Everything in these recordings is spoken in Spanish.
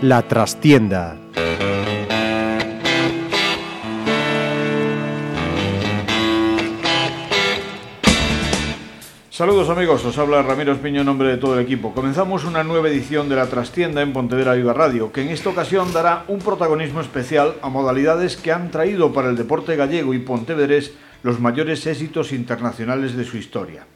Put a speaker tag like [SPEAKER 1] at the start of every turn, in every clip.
[SPEAKER 1] La trastienda.
[SPEAKER 2] Saludos amigos, os habla Ramiro Espiño en nombre de todo el equipo. Comenzamos una nueva edición de La Trastienda en Pontevedra Viva Radio, que en esta ocasión dará un protagonismo especial a modalidades que han traído para el deporte gallego y pontevedrés los mayores éxitos internacionales de su historia.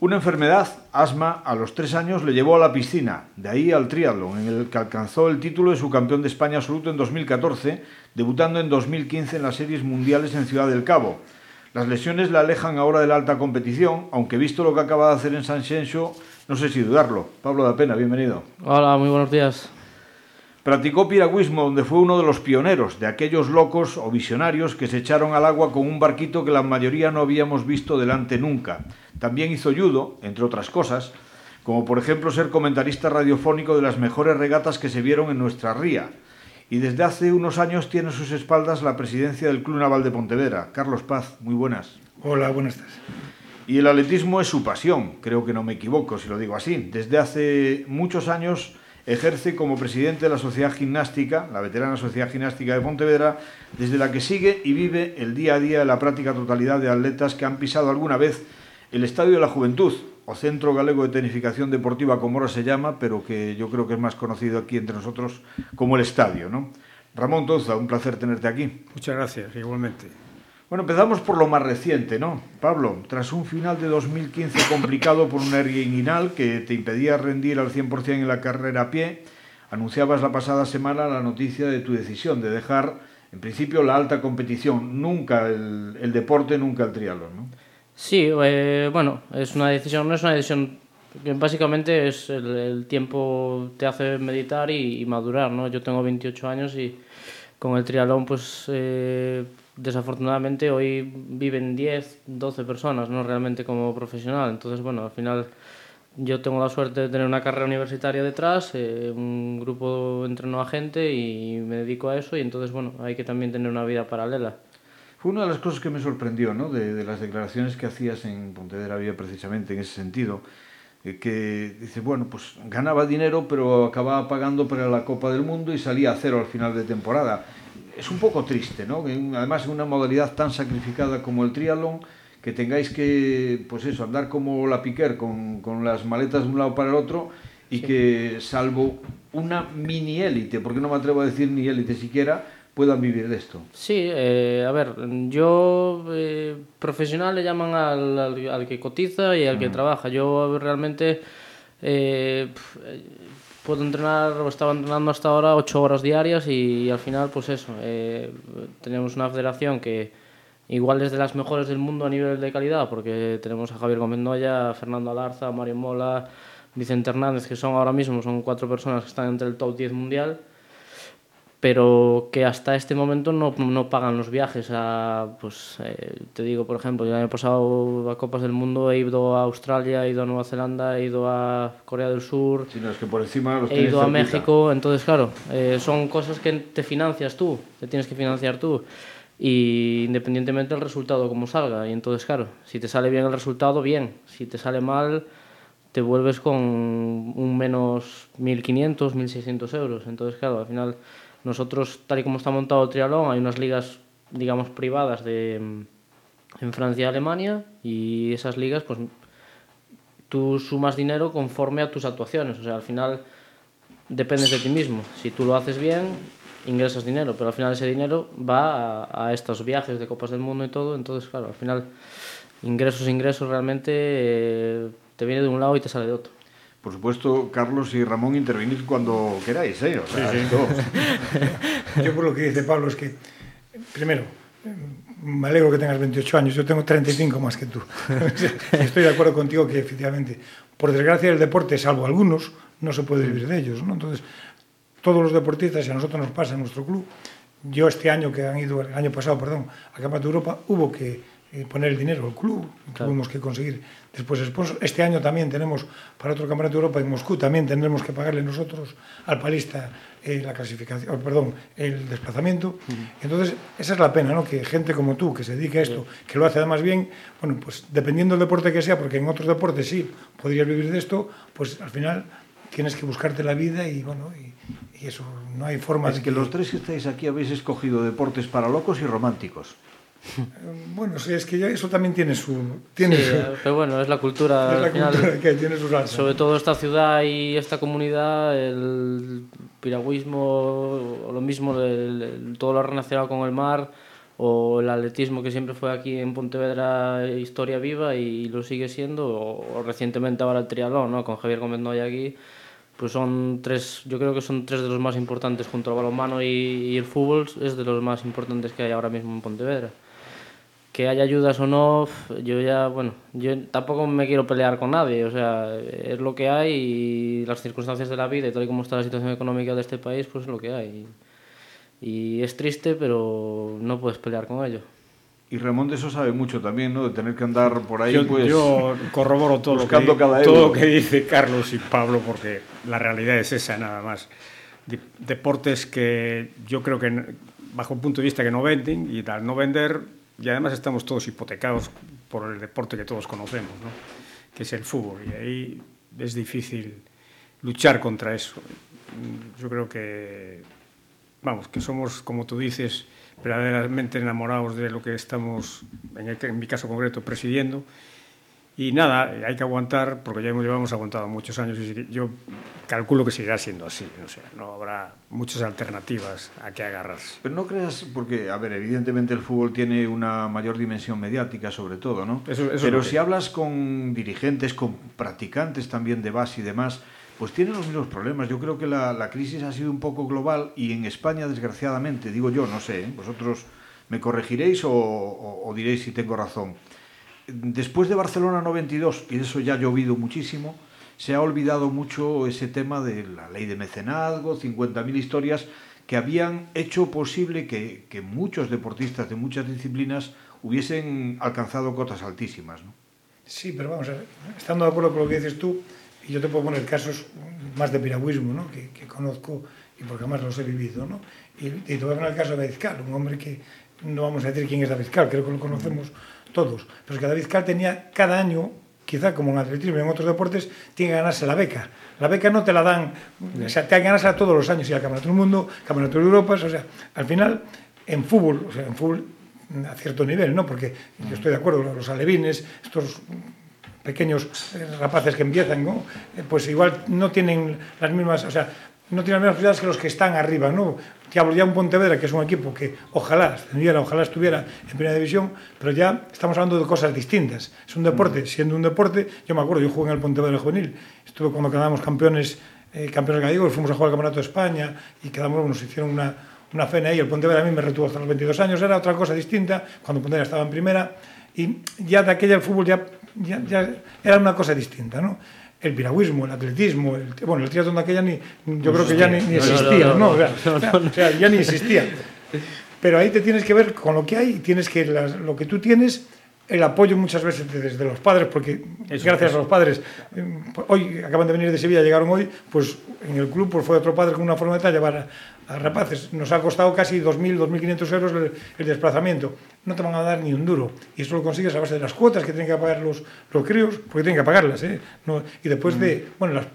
[SPEAKER 2] Una enfermedad, asma, a los tres años le llevó a la piscina, de ahí al triatlón, en el que alcanzó el título de subcampeón de España absoluto en 2014, debutando en 2015 en las series mundiales en Ciudad del Cabo. Las lesiones le alejan ahora de la alta competición, aunque visto lo que acaba de hacer en San Xenxo, no sé si dudarlo. Pablo da Pena, bienvenido.
[SPEAKER 3] Hola, muy buenos días.
[SPEAKER 2] Practicó piragüismo, donde fue uno de los pioneros, de aquellos locos o visionarios que se echaron al agua con un barquito que la mayoría no habíamos visto delante nunca. También hizo judo, entre otras cosas, como por ejemplo ser comentarista radiofónico de las mejores regatas que se vieron en nuestra ría. Y desde hace unos años tiene a sus espaldas la presidencia del Club Naval de Pontevedra. Carlos Paz, muy buenas.
[SPEAKER 4] Hola, buenas tardes.
[SPEAKER 2] Y el atletismo es su pasión, creo que no me equivoco si lo digo así. Desde hace muchos años ejerce como presidente de la Sociedad Gimnástica, la veterana Sociedad Gimnástica de Pontevedra, desde la que sigue y vive el día a día de la práctica totalidad de atletas que han pisado alguna vez el Estadio de la Juventud, o Centro Galego de Tenificación Deportiva, como ahora se llama, pero que yo creo que es más conocido aquí entre nosotros como el Estadio. ¿no? Ramón Toza, un placer tenerte aquí.
[SPEAKER 4] Muchas gracias, igualmente.
[SPEAKER 2] Bueno, empezamos por lo más reciente, ¿no? Pablo, tras un final de 2015 complicado por una hernia inguinal que te impedía rendir al 100% en la carrera a pie, anunciabas la pasada semana la noticia de tu decisión de dejar, en principio, la alta competición, nunca el, el deporte, nunca el triatlón, ¿no?
[SPEAKER 3] Sí, eh, bueno, es una decisión, no es una decisión básicamente es el, tiempo te hace meditar y, y, madurar, ¿no? Yo tengo 28 años y con el triatlón, pues eh, desafortunadamente hoy viven 10, 12 personas, no realmente como profesional. Entonces, bueno, al final yo tengo la suerte de tener una carrera universitaria detrás, eh, un grupo entreno a gente y me dedico a eso y entonces, bueno, hay que también tener una vida paralela.
[SPEAKER 2] Fue una de las cosas que me sorprendió, ¿no? De, de las declaraciones que hacías en Pontevedra Vía precisamente en ese sentido, eh, que dice, bueno, pues ganaba dinero pero acababa pagando para la Copa del Mundo y salía a cero al final de temporada es un poco triste, ¿no? Además, en una modalidad tan sacrificada como el triatlón, que tengáis que, pues eso, andar como la piquer con, con las maletas de un lado para el otro y sí. que, salvo una mini élite, porque no me atrevo a decir ni élite siquiera, puedan vivir de esto.
[SPEAKER 3] Sí, eh, a ver, yo eh, profesional le llaman al, al, al, que cotiza y al que trabaja. Yo realmente eh, puedo entrenar o estaba entrenando hasta ahora ocho horas diarias y, y al final pues eso eh, tenemos una federación que igual es de las mejores del mundo a nivel de calidad porque tenemos a Javier Gómez Noya, Fernando Alarza, Mario Mola, Vicente Hernández que son ahora mismo son cuatro personas que están entre el top 10 mundial pero que hasta este momento no, no pagan los viajes a, pues eh, te digo, por ejemplo, el año pasado a Copas del Mundo he ido a Australia, he ido a Nueva Zelanda, he ido a Corea del Sur,
[SPEAKER 2] sí, no, es que por encima los
[SPEAKER 3] he ido a México, entonces claro, eh, son cosas que te financias tú, te tienes que financiar tú. Y independientemente del resultado como salga, y entonces claro, si te sale bien el resultado, bien, si te sale mal, te vuelves con un menos 1.500, 1.600 euros, entonces claro, al final nosotros, tal y como está montado el triatlón, hay unas ligas, digamos, privadas de, en Francia y Alemania y esas ligas, pues tú sumas dinero conforme a tus actuaciones. O sea, al final dependes de ti mismo. Si tú lo haces bien, ingresas dinero, pero al final ese dinero va a, a estos viajes de Copas del Mundo y todo. Entonces, claro, al final ingresos, ingresos realmente eh, te viene de un lado y te sale de otro.
[SPEAKER 2] Por supuesto, Carlos y Ramón, intervenid cuando queráis, ¿eh? O sea,
[SPEAKER 4] sí, sí. Yo por lo que dice Pablo es que, primero, me alegro que tengas 28 años, yo tengo 35 más que tú. Estoy de acuerdo contigo que efectivamente, por desgracia el deporte, salvo algunos, no se puede vivir de ellos, ¿no? Entonces, todos los deportistas, y a nosotros nos pasa en nuestro club, yo este año que han ido, el año pasado, perdón, a Campeonato de Europa, hubo que eh, poner el dinero, el club, claro. tuvimos que conseguir después sponsor. Este año también tenemos para otro campeonato de Europa en Moscú, también tendremos que pagarle nosotros al palista eh, la clasificación, perdón, el desplazamiento. Uh -huh. Entonces, esa es la pena, ¿no? Que gente como tú, que se dedique a esto, que lo hace además bien, bueno, pues dependiendo del deporte que sea, porque en otros deportes sí podrías vivir de esto, pues al final tienes que buscarte la vida y bueno, y, y eso, no hay forma
[SPEAKER 2] es
[SPEAKER 4] de
[SPEAKER 2] que, que los tres que estáis aquí habéis escogido deportes para locos y románticos.
[SPEAKER 4] Bueno, sí, es que ya eso también tiene su... Tiene
[SPEAKER 3] sí,
[SPEAKER 4] su,
[SPEAKER 3] pero bueno, es la cultura,
[SPEAKER 4] es la
[SPEAKER 3] final,
[SPEAKER 4] cultura que tiene su salsa.
[SPEAKER 3] Sobre todo esta ciudad y esta comunidad, el piragüismo, o lo mismo, el, el, todo lo relacionado con el mar, o el atletismo que siempre fue aquí en Pontevedra historia viva y lo sigue siendo, o, o recientemente ahora el triatlón, ¿no? con Javier Gómez Noya aquí, pues son tres, yo creo que son tres de los más importantes junto al balonmano y, y el fútbol, es de los más importantes que hay ahora mismo en Pontevedra que haya ayudas o no, yo ya, bueno, yo tampoco me quiero pelear con nadie, o sea, es lo que hay y las circunstancias de la vida y tal y como está la situación económica de este país, pues es lo que hay. Y es triste, pero no puedes pelear con ello.
[SPEAKER 2] Y Ramón de eso sabe mucho también, ¿no? De tener que andar por ahí,
[SPEAKER 1] yo,
[SPEAKER 2] pues...
[SPEAKER 1] Yo corroboro todo, lo que,
[SPEAKER 2] cada
[SPEAKER 1] todo lo que dice Carlos y Pablo, porque la realidad es esa, nada más. Deportes que yo creo que, bajo el punto de vista que no venden, y tal, no vender y además estamos todos hipotecados por el deporte que todos conocemos, ¿no? que es el fútbol, y ahí es difícil luchar contra eso. Yo creo que, vamos, que somos, como tú dices, verdaderamente enamorados de lo que estamos, en, el, en mi caso concreto, presidiendo, y nada, hay que aguantar, porque ya llevamos aguantado muchos años y yo calculo que seguirá siendo así. O sea, no habrá muchas alternativas a que agarrarse.
[SPEAKER 2] Pero no creas, porque, a ver, evidentemente el fútbol tiene una mayor dimensión mediática, sobre todo, ¿no?
[SPEAKER 1] Eso, eso
[SPEAKER 2] Pero si hablas con dirigentes, con practicantes también de base y demás, pues tienen los mismos problemas. Yo creo que la, la crisis ha sido un poco global y en España, desgraciadamente, digo yo, no sé, ¿eh? vosotros me corregiréis o, o, o diréis si tengo razón después de Barcelona 92, y eso ya ha llovido muchísimo, se ha olvidado mucho ese tema de la ley de mecenazgo, 50.000 historias que habían hecho posible que, que, muchos deportistas de muchas disciplinas hubiesen alcanzado cotas altísimas. ¿no?
[SPEAKER 4] Sí, pero vamos a ver, estando de acuerdo con lo que dices tú, y yo te puedo poner casos más de piragüismo, ¿no? que, que conozco y porque además los he vivido. ¿no? Y, y te voy a poner el caso de Vizcal, un hombre que no vamos a decir quién es David Cal, creo que lo conocemos todos. Pero es que David Cal tenía cada año, quizá como en atletismo y en otros deportes, tiene que ganarse la beca. La beca no te la dan, o sea, te hay que ganarse todos los años, y al Campeonato del Mundo, Campeonato de Europa, o sea, al final, en fútbol, o sea, en fútbol a cierto nivel, ¿no? Porque yo estoy de acuerdo, los alevines, estos pequeños rapaces que empiezan, ¿no? Pues igual no tienen las mismas, o sea, no tienen las mismas posibilidades que los que están arriba, ¿no? que hablo ya un Pontevedra, que es un equipo que ojalá ascendiera, ojalá estuviera en primera división, pero ya estamos hablando de cosas distintas. Es un deporte, siendo un deporte, yo me acuerdo, yo jugué en el Pontevedra juvenil, estuve cuando quedamos campeones, eh, campeones gallegos, fuimos a jugar al Campeonato de España y quedamos, nos hicieron una, una cena ahí, el Pontevedra a mí me retuvo hasta los 22 años, era otra cosa distinta, cuando Pontevedra estaba en primera, y ya de aquella el fútbol ya, ya, ya era una cosa distinta, ¿no? El piragüismo, el atletismo, el, bueno, el triatlón de aquella ni, yo creo que ya ni, ni existía, ¿no? O, sea, ya ni existía. Pero ahí te tienes que ver con lo que hay y tienes que, las, lo que tú tienes, el apoyo muchas veces desde los padres, porque eso, gracias a los padres, hoy acaban de venir de Sevilla, llegaron hoy, pues en el club pues fue otro padre con una forma de llevar a, rapaces. Nos ha costado casi 2.000, 2.500 euros el, el, desplazamiento. No te van a dar ni un duro. Y eso lo consigues a base de las cuotas que tienen que pagar los, los críos, porque tienen que pagarlas. ¿eh? No, y después mm. de bueno, las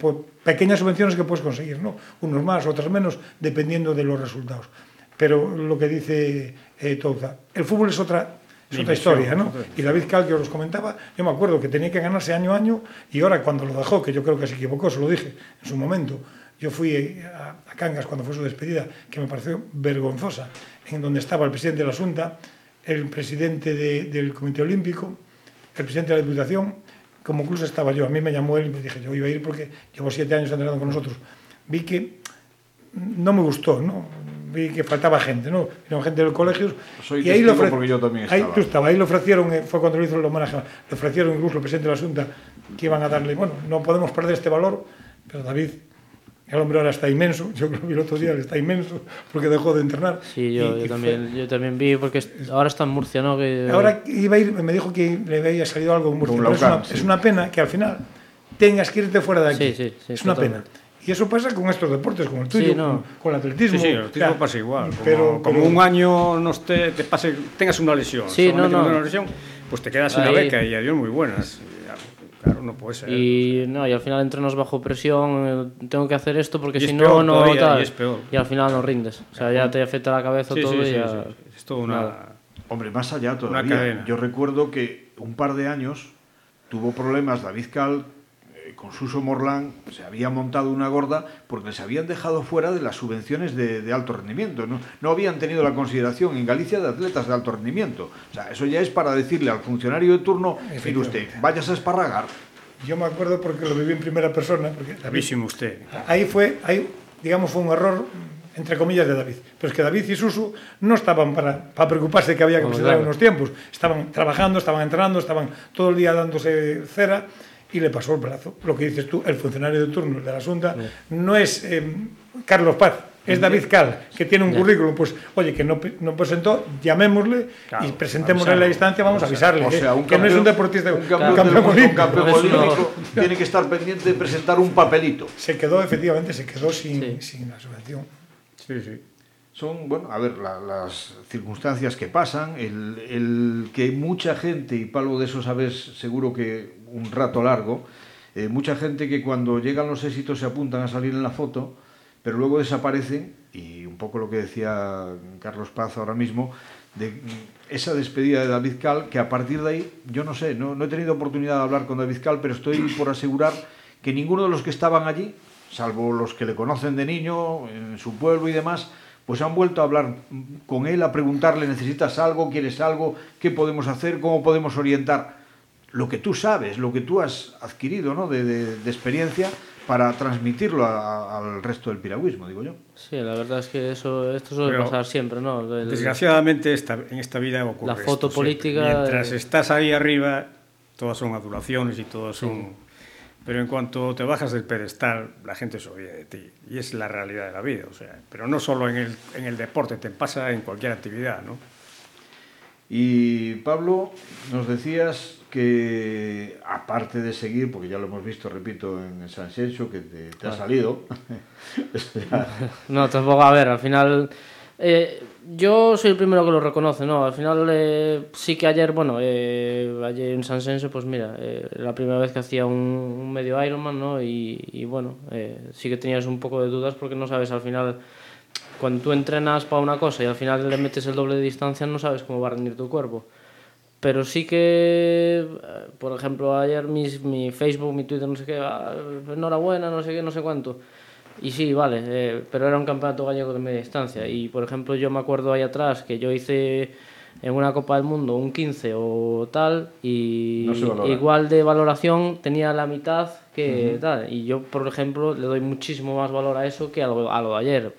[SPEAKER 4] pequeñas subvenciones que puedes conseguir, ¿no? unos más, otros menos, dependiendo de los resultados. Pero lo que dice eh, Touza, el fútbol es otra, es otra historia, ¿no? Y David Cal, que os comentaba, yo me acuerdo que tenía que ganarse año a año y ahora cuando lo dejó, que yo creo que se equivocó, se lo dije en su momento, yo fui a, a Cangas cuando fue su despedida, que me pareció vergonzosa, en donde estaba el presidente de la Junta, el presidente de, del Comité Olímpico, el presidente de la Diputación, como incluso estaba yo. A mí me llamó él y me dije, yo iba a ir porque llevo siete años entrenando con nosotros. Vi que no me gustó, ¿no? vi que faltaba gente, ¿no? Vieron gente del colegio.
[SPEAKER 2] Soy y ahí lo porque yo también estaba.
[SPEAKER 4] Ahí, tú estaba, ahí le ofrecieron, eh, fue cuando lo hizo el homenaje, le ofrecieron incluso el presidente de la Junta que iban a darle, bueno, no podemos perder este valor, pero David El hombre ahora está inmenso, yo creo que el otro día está inmenso porque dejó de entrenar.
[SPEAKER 3] Sí, yo,
[SPEAKER 4] Y-
[SPEAKER 3] yo
[SPEAKER 4] y
[SPEAKER 3] también, yo también vi, porque ahora está en Murcia, ¿no? Que,
[SPEAKER 4] Ahora iba a ir, me dijo que le había salido algo en Murcia, es una,
[SPEAKER 2] Laucan, sí.
[SPEAKER 4] es una pena que al final tengas que irte fuera de aquí.
[SPEAKER 3] Sí, sí, sí,
[SPEAKER 4] es una
[SPEAKER 3] totalmente.
[SPEAKER 4] pena. Y eso pasa con estos deportes, como el tuyo,
[SPEAKER 3] Sí, no.
[SPEAKER 4] con, con el atletismo.
[SPEAKER 1] Sí, sí, el atletismo pasa igual. Como,
[SPEAKER 4] Pero,
[SPEAKER 1] como
[SPEAKER 4] pero-
[SPEAKER 1] un año no esté, te pase, tengas una lesión,
[SPEAKER 3] Sí, no, no.
[SPEAKER 1] una lesión, pues te quedas sin la
[SPEAKER 3] Ahí.
[SPEAKER 1] beca y adiós muy buenas. Y, Claro, no puede ser.
[SPEAKER 3] Y, no, y al final entrenos bajo presión, eh, tengo que hacer esto porque
[SPEAKER 1] Y es
[SPEAKER 3] si
[SPEAKER 1] peor
[SPEAKER 3] no, no
[SPEAKER 1] todavía,
[SPEAKER 3] tal.
[SPEAKER 1] y es peor.
[SPEAKER 3] Y al final no rindes. O sea, ya te afecta la cabeza
[SPEAKER 1] Sí,
[SPEAKER 3] todo
[SPEAKER 1] sí,
[SPEAKER 3] y
[SPEAKER 1] sí,
[SPEAKER 3] ya...
[SPEAKER 1] sí. Es todo una...
[SPEAKER 3] Nada.
[SPEAKER 2] Hombre, más allá todavía.
[SPEAKER 1] cadena.
[SPEAKER 2] Yo recuerdo que un par de años tuvo problemas David Cal con Suso Morlán, se había montado una gorda porque se habían dejado fuera de las subvenciones de, de alto rendimiento. ¿no? no habían tenido la consideración en Galicia de atletas de alto rendimiento. O sea, eso ya es para decirle al funcionario de turno, mire usted, vayas a esparragar.
[SPEAKER 4] Yo me acuerdo porque lo viví en primera persona, porque David,
[SPEAKER 1] usted.
[SPEAKER 4] ahí fue, ahí, digamos, fue un error, entre comillas, de David. Pero es que David y Susu no estaban para, para preocuparse que había que
[SPEAKER 3] claro.
[SPEAKER 4] unos tiempos. Estaban trabajando, estaban entrenando, estaban todo el día dándose cera y le pasó el brazo. Lo que dices tú, el funcionario de turno de la Asunta no es eh, Carlos Paz, es David Cal, que tiene un currículum. Pues, oye, que no, no presentó, llamémosle
[SPEAKER 1] Claro,
[SPEAKER 4] y presentémosle
[SPEAKER 1] avisarlo.
[SPEAKER 4] la instancia, vamos a avisarle.
[SPEAKER 2] O
[SPEAKER 4] eh,
[SPEAKER 2] sea, un
[SPEAKER 4] que no es un
[SPEAKER 2] campeón-
[SPEAKER 4] deportista,
[SPEAKER 2] un campeón,
[SPEAKER 4] un campeón
[SPEAKER 2] un
[SPEAKER 4] olímpico.
[SPEAKER 2] campeón olímpico tiene que estar pendiente de presentar un papelito.
[SPEAKER 4] Se quedó, efectivamente, se quedó sin,
[SPEAKER 3] Sí.
[SPEAKER 4] sin la subvención.
[SPEAKER 1] Sí, sí.
[SPEAKER 2] Son, bueno, a ver, la- las circunstancias que pasan, el, el que mucha gente, y Pablo de eso sabes seguro que un rato largo, eh, mucha gente que cuando llegan los éxitos se apuntan a salir en la foto, pero luego desaparecen, y un poco lo que decía Carlos Paz ahora mismo, de esa despedida de David Cal, que a partir de ahí, yo no sé, no, no he tenido oportunidad de hablar con David Cal, pero estoy por asegurar que ninguno de los que estaban allí, salvo los que le conocen de niño, en su pueblo y demás, pues han vuelto a hablar con él, a preguntarle, ¿necesitas algo? ¿Quieres algo? ¿Qué podemos hacer? ¿Cómo podemos orientar? Lo que tú sabes, lo que tú has adquirido ¿no? de, de- de experiencia para transmitirlo a- a- al resto del piragüismo, digo yo.
[SPEAKER 3] Sí, la verdad es que eso, esto suele
[SPEAKER 1] Pero,
[SPEAKER 3] pasar siempre, ¿no? El-
[SPEAKER 1] Desgraciadamente esta, en esta vida ocurre
[SPEAKER 3] La foto
[SPEAKER 1] esto siempre.
[SPEAKER 3] política,
[SPEAKER 1] Mientras
[SPEAKER 3] eh,
[SPEAKER 1] estás ahí arriba, todas son adulaciones y todas son... Pero en cuanto te bajas del pedestal, la gente se olvida de ti. Y es la realidad de la vida. O sea, pero no solo en el, en el deporte, te pasa en cualquier actividad, ¿no?
[SPEAKER 2] Y Pablo, nos decías que aparte de seguir, porque ya lo hemos visto, repito, en San Xenxo, que te, te ha salido,
[SPEAKER 3] No, tampoco, a ver, al final... eh, yo soy el primero que lo reconoce, ¿no? Al final eh, sí que ayer, bueno, eh, ayer en San Senso, pues mira, eh, la primera vez que hacía un, un medio Ironman, ¿no? Y, y bueno, eh, sí que tenías un poco de dudas porque no sabes al final, cuando tú entrenas para una cosa y al final le metes el doble de distancia, no sabes cómo va a rendir tu cuerpo. Pero sí que, eh, por ejemplo, ayer mis, mi Facebook, mi Twitter, no sé qué, ah, enhorabuena, no sé qué, no sé cuánto. Y sí, vale, eh, pero era un campeonato gallego de media distancia. Y por ejemplo, yo me acuerdo ahí atrás que yo hice en una Copa del Mundo un 15 o tal, y
[SPEAKER 2] No
[SPEAKER 3] igual de valoración tenía la mitad que tal. Y yo, por ejemplo, le doy muchísimo más valor a eso que a lo, a lo de ayer.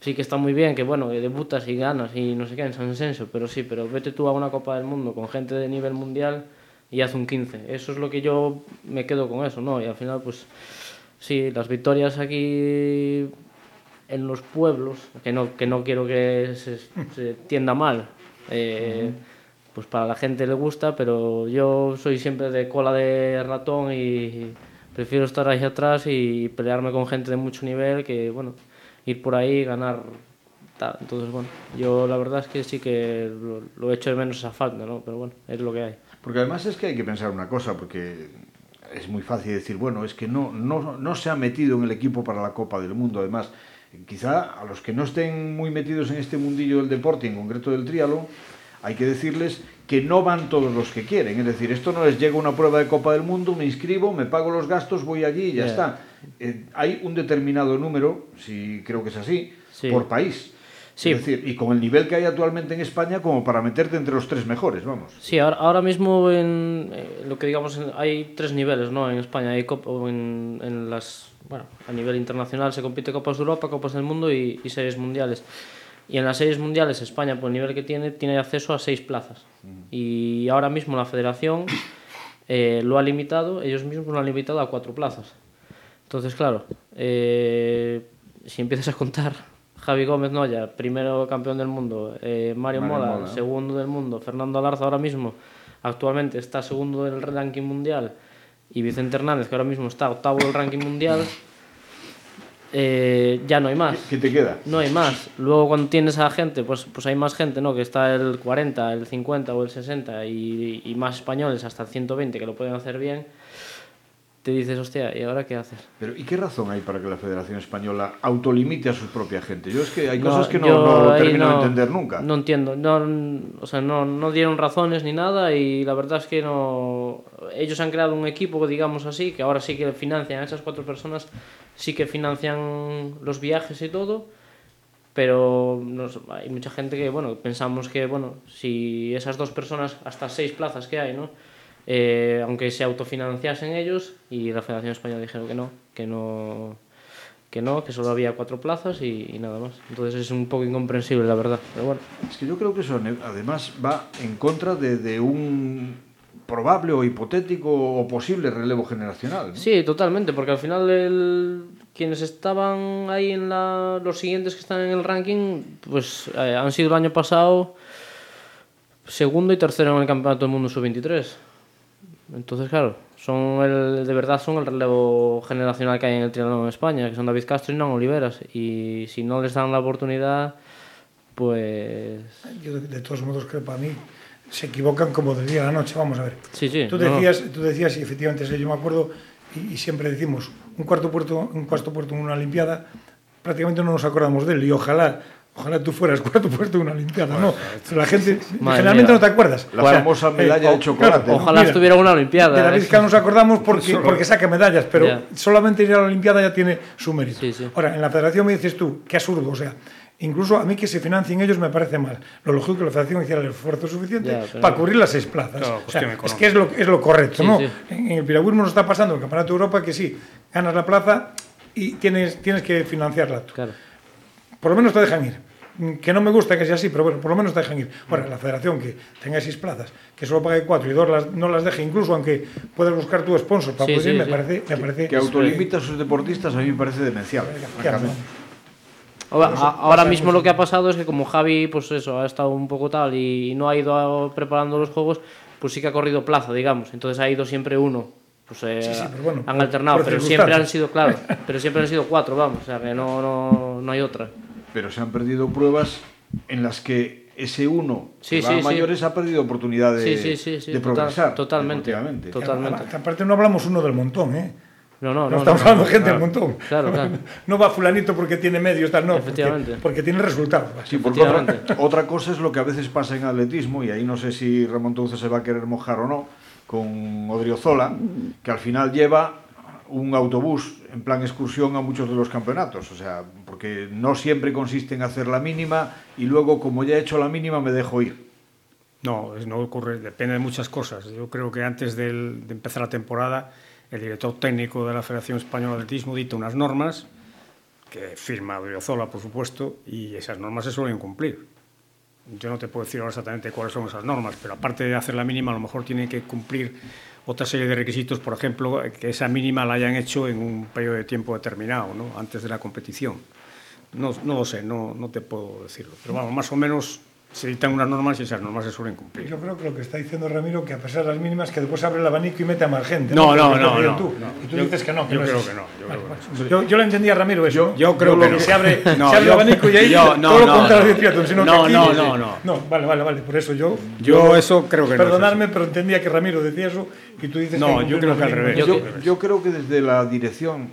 [SPEAKER 3] Sí que está muy bien, que bueno, que debutas y ganas y no sé qué en San Senso, pero sí, pero vete tú a una Copa del Mundo con gente de nivel mundial y haz un 15. Eso es lo que yo me quedo con eso, ¿no? Y al final, pues sí, las victorias aquí en los pueblos, que no, que no quiero que se, se tienda mal, eh, pues para la gente le gusta, pero yo soy siempre de cola de ratón y prefiero estar ahí atrás y pelearme con gente de mucho nivel que, bueno, ir por ahí y ganar. Tal. Entonces, bueno, yo la verdad es que sí que lo, lo echo de menos esa falta, ¿no? Pero bueno, es lo que hay.
[SPEAKER 2] Porque además es que hay que pensar una cosa, porque es muy fácil decir, bueno, es que no, no, no se ha metido en el equipo para la Copa del Mundo. Además, quizá a los que no estén muy metidos en este mundillo del deporte, en concreto del triatlón, hay que decirles que no van todos los que quieren. Es decir, esto no es llega una prueba de Copa del Mundo, me inscribo, me pago los gastos, voy allí y ya
[SPEAKER 3] Yeah.
[SPEAKER 2] está. Eh, hay un determinado número, si creo que es así,
[SPEAKER 3] Sí.
[SPEAKER 2] por país.
[SPEAKER 3] Sí.
[SPEAKER 2] Es decir, y con el nivel que hay actualmente en España, como para meterte entre los tres mejores, vamos.
[SPEAKER 3] Sí, ahora, ahora mismo en eh, lo que digamos en- hay tres niveles, ¿no? En España hay cop- o en, en las bueno, a nivel internacional se compite Copas de Europa, Copas del Mundo y, y series mundiales. Y en las series mundiales España, por el nivel que tiene, tiene acceso a seis plazas. Y ahora mismo la Federación eh, lo ha limitado, ellos mismos lo han limitado a cuatro plazas. Entonces, claro, eh, si empiezas a contar Javi Gómez Noya, primero campeón del mundo, eh, Mario,
[SPEAKER 2] Mario
[SPEAKER 3] Mola,
[SPEAKER 2] Mola.
[SPEAKER 3] segundo del mundo, Fernando Alarza ahora mismo, actualmente está segundo del ranking mundial, y Vicente Hernández, que ahora mismo está octavo del ranking mundial, eh, ya no hay más.
[SPEAKER 2] ¿Qué te queda?
[SPEAKER 3] No hay más. Luego cuando tienes a gente, pues, pues hay más gente, ¿no? Que está el 40, el 50 o el 60 y, y más españoles hasta el 120 que lo pueden hacer bien. Te dices, hostia, ¿y ahora qué haces?
[SPEAKER 2] Pero, ¿y qué razón hay para que la Federación Española autolimite a su propia gente? Yo es que hay
[SPEAKER 3] No,
[SPEAKER 2] cosas que no, termino de entender nunca.
[SPEAKER 3] No entiendo. No, o sea, no, no dieron razones ni nada y la verdad es que no... Ellos han creado un equipo, digamos así, que ahora sí que financian a esas cuatro personas, sí que financian los viajes y todo, pero hay mucha gente que, bueno, pensamos que, bueno, si esas dos personas, hasta seis plazas que hay, ¿no? Eh, aunque se autofinanciasen ellos y la Federación Española dijeron que no, que no, que no, que solo había cuatro plazas y, y nada más. Entonces es un poco incomprensible, la verdad. Pero bueno,
[SPEAKER 2] Es que yo creo que eso además va en contra de, de un probable o hipotético o posible relevo generacional. ¿no?
[SPEAKER 3] sí, totalmente, porque al final el- quienes estaban ahí en la, los siguientes que están en el ranking, pues eh, han sido el año pasado segundo y tercero en el Campeonato del Mundo Sub-23. Entonces, claro, son el, de verdad son el relevo generacional que hay en el triatlón en España, que son David Castro y Nan Oliveras. Y si no les dan la oportunidad, pues...
[SPEAKER 4] Yo, de, de todos modos, creo para mí se equivocan como del día a la noche. Vamos a ver.
[SPEAKER 3] Sí, sí.
[SPEAKER 4] Tú
[SPEAKER 3] no, no.
[SPEAKER 4] decías, tú decías y efectivamente, yo me acuerdo, y, y siempre decimos, un cuarto puerto, un cuarto puerto en una Olimpiada, prácticamente no nos acordamos de él, y ojalá, ojalá tú fueras cuarto puerto en una Olimpiada, ¿no? La gente,
[SPEAKER 3] Madre
[SPEAKER 4] generalmente
[SPEAKER 3] mía.
[SPEAKER 4] no te acuerdas.
[SPEAKER 2] La
[SPEAKER 4] O sea,
[SPEAKER 2] famosa
[SPEAKER 4] eh,
[SPEAKER 2] medalla de
[SPEAKER 4] o-
[SPEAKER 2] chocolate.
[SPEAKER 4] claro.
[SPEAKER 3] Ojalá
[SPEAKER 4] mira,
[SPEAKER 3] estuviera una Olimpiada.
[SPEAKER 4] De David
[SPEAKER 3] ¿eh?
[SPEAKER 4] Cal nos acordamos porque, porque saca medallas, pero solamente ir a la Olimpiada ya tiene su mérito.
[SPEAKER 3] Sí, sí.
[SPEAKER 4] Ahora, en la federación me dices tú, qué absurdo, o sea, incluso a mí que se financien ellos me parece mal. Lo lógico es que la federación hiciera el esfuerzo suficiente
[SPEAKER 3] Ya, pero-
[SPEAKER 4] para cubrir las seis plazas.
[SPEAKER 1] Claro,
[SPEAKER 4] O sea, es que es lo, es lo correcto,
[SPEAKER 3] Sí,
[SPEAKER 4] ¿no?
[SPEAKER 3] sí.
[SPEAKER 4] En, en el piragüismo nos está pasando en el Campeonato de Europa que sí, ganas la plaza y tienes, tienes que financiarla tú.
[SPEAKER 3] Claro.
[SPEAKER 4] Por lo menos te dejan ir. Mm, Que no me gusta que sea así, pero bueno, por lo menos te dejan ir. Ahora, la federación que tenga seis plazas, que solo pague cuatro y dos las, no las deje, incluso aunque puedas buscar tu sponsor para
[SPEAKER 3] Sí,
[SPEAKER 4] poder ir,
[SPEAKER 3] sí,
[SPEAKER 4] me
[SPEAKER 3] sí.
[SPEAKER 4] parece... Me parece
[SPEAKER 2] Que autolimita a sus deportistas a mí me parece demencial.
[SPEAKER 4] ¿Qué
[SPEAKER 2] francamente.
[SPEAKER 4] hacemos?
[SPEAKER 3] Ahora, ahora mismo lo que ha pasado es que como Javi pues eso ha estado un poco tal y no ha ido a- preparando los juegos pues sí que ha corrido plaza digamos entonces ha ido siempre uno pues eh,
[SPEAKER 4] Sí, sí, pero bueno,
[SPEAKER 3] han alternado pero siempre han sido claro pero siempre han sido cuatro vamos o sea que no, no, no hay otra
[SPEAKER 2] Pero se han perdido pruebas en las que ese uno
[SPEAKER 3] Sí,
[SPEAKER 2] que va
[SPEAKER 3] sí,
[SPEAKER 2] a
[SPEAKER 3] sí.
[SPEAKER 2] mayores ha perdido oportunidad de,
[SPEAKER 3] Sí, sí, sí, sí,
[SPEAKER 2] de
[SPEAKER 3] total-
[SPEAKER 2] progresar.
[SPEAKER 3] totalmente. Totalmente.
[SPEAKER 4] Aparte no hablamos uno del montón, ¿eh?
[SPEAKER 3] no no
[SPEAKER 4] No,
[SPEAKER 3] no,
[SPEAKER 4] estamos
[SPEAKER 3] no,
[SPEAKER 4] hablando de gente
[SPEAKER 3] claro.
[SPEAKER 4] del montón.
[SPEAKER 3] Claro, claro.
[SPEAKER 4] No va fulanito porque tiene medios, tal, no. porque-
[SPEAKER 3] Efectivamente.
[SPEAKER 4] Porque, tiene resultados.
[SPEAKER 2] Sí, porque otra,
[SPEAKER 3] Efectivamente.
[SPEAKER 2] otra cosa es lo que a veces pasa en atletismo, y ahí no sé si Ramón Tunce se va a querer mojar o no, con Odriozola, que al final lleva un autobús en plan excursión a muchos de los campeonatos. O sea, porque no siempre consiste en hacer la mínima y luego, como ya he hecho la mínima, me dejo ir.
[SPEAKER 1] No, no ocurre, depende de muchas cosas. Yo creo que antes de empezar la temporada, el director técnico de la Federación Española de Atletismo dicta unas normas que firma Odriozola, por supuesto, y esas normas se suelen cumplir. Yo no te puedo decir ahora exactamente cuáles son esas normas, pero aparte de hacer la mínima, a lo mejor tiene que cumplir otra serie de requisitos, por ejemplo, que esa mínima la hayan hecho en un periodo de tiempo determinado, ¿no? antes de la competición. No, no lo sé, no, no te puedo decirlo. Pero vamos, más o menos se dictan unas normas y esas normas se suelen cumplir.
[SPEAKER 4] Yo creo que lo que está diciendo Ramiro, que a pesar de las mínimas, que después abre el abanico y mete a más gente.
[SPEAKER 1] No, no, no, no,
[SPEAKER 4] tú.
[SPEAKER 1] no.
[SPEAKER 4] Y tú
[SPEAKER 1] Yo-
[SPEAKER 4] dices que no. Que
[SPEAKER 1] yo
[SPEAKER 4] no
[SPEAKER 1] creo que no, yo
[SPEAKER 4] Vale,
[SPEAKER 1] creo que
[SPEAKER 4] vale. Yo, yo le entendía a Ramiro eso.
[SPEAKER 1] Yo- yo creo
[SPEAKER 4] lo
[SPEAKER 1] que no.
[SPEAKER 4] se abre,
[SPEAKER 1] No,
[SPEAKER 4] se abre
[SPEAKER 1] yo-
[SPEAKER 4] el abanico y ahí
[SPEAKER 1] yo- no,
[SPEAKER 4] todo lo
[SPEAKER 1] no,
[SPEAKER 4] contrario
[SPEAKER 1] no.
[SPEAKER 4] sino
[SPEAKER 1] No,
[SPEAKER 4] que aquí-
[SPEAKER 1] no, no, no.
[SPEAKER 4] No, vale, vale, vale. Por eso yo...
[SPEAKER 1] Yo eso creo que no es
[SPEAKER 4] Perdonadme, pero entendía que Ramiro decía eso y tú dices
[SPEAKER 1] No,
[SPEAKER 4] que...
[SPEAKER 1] yo creo que al
[SPEAKER 4] no-
[SPEAKER 1] revés.
[SPEAKER 3] Que-
[SPEAKER 2] yo creo que desde la dirección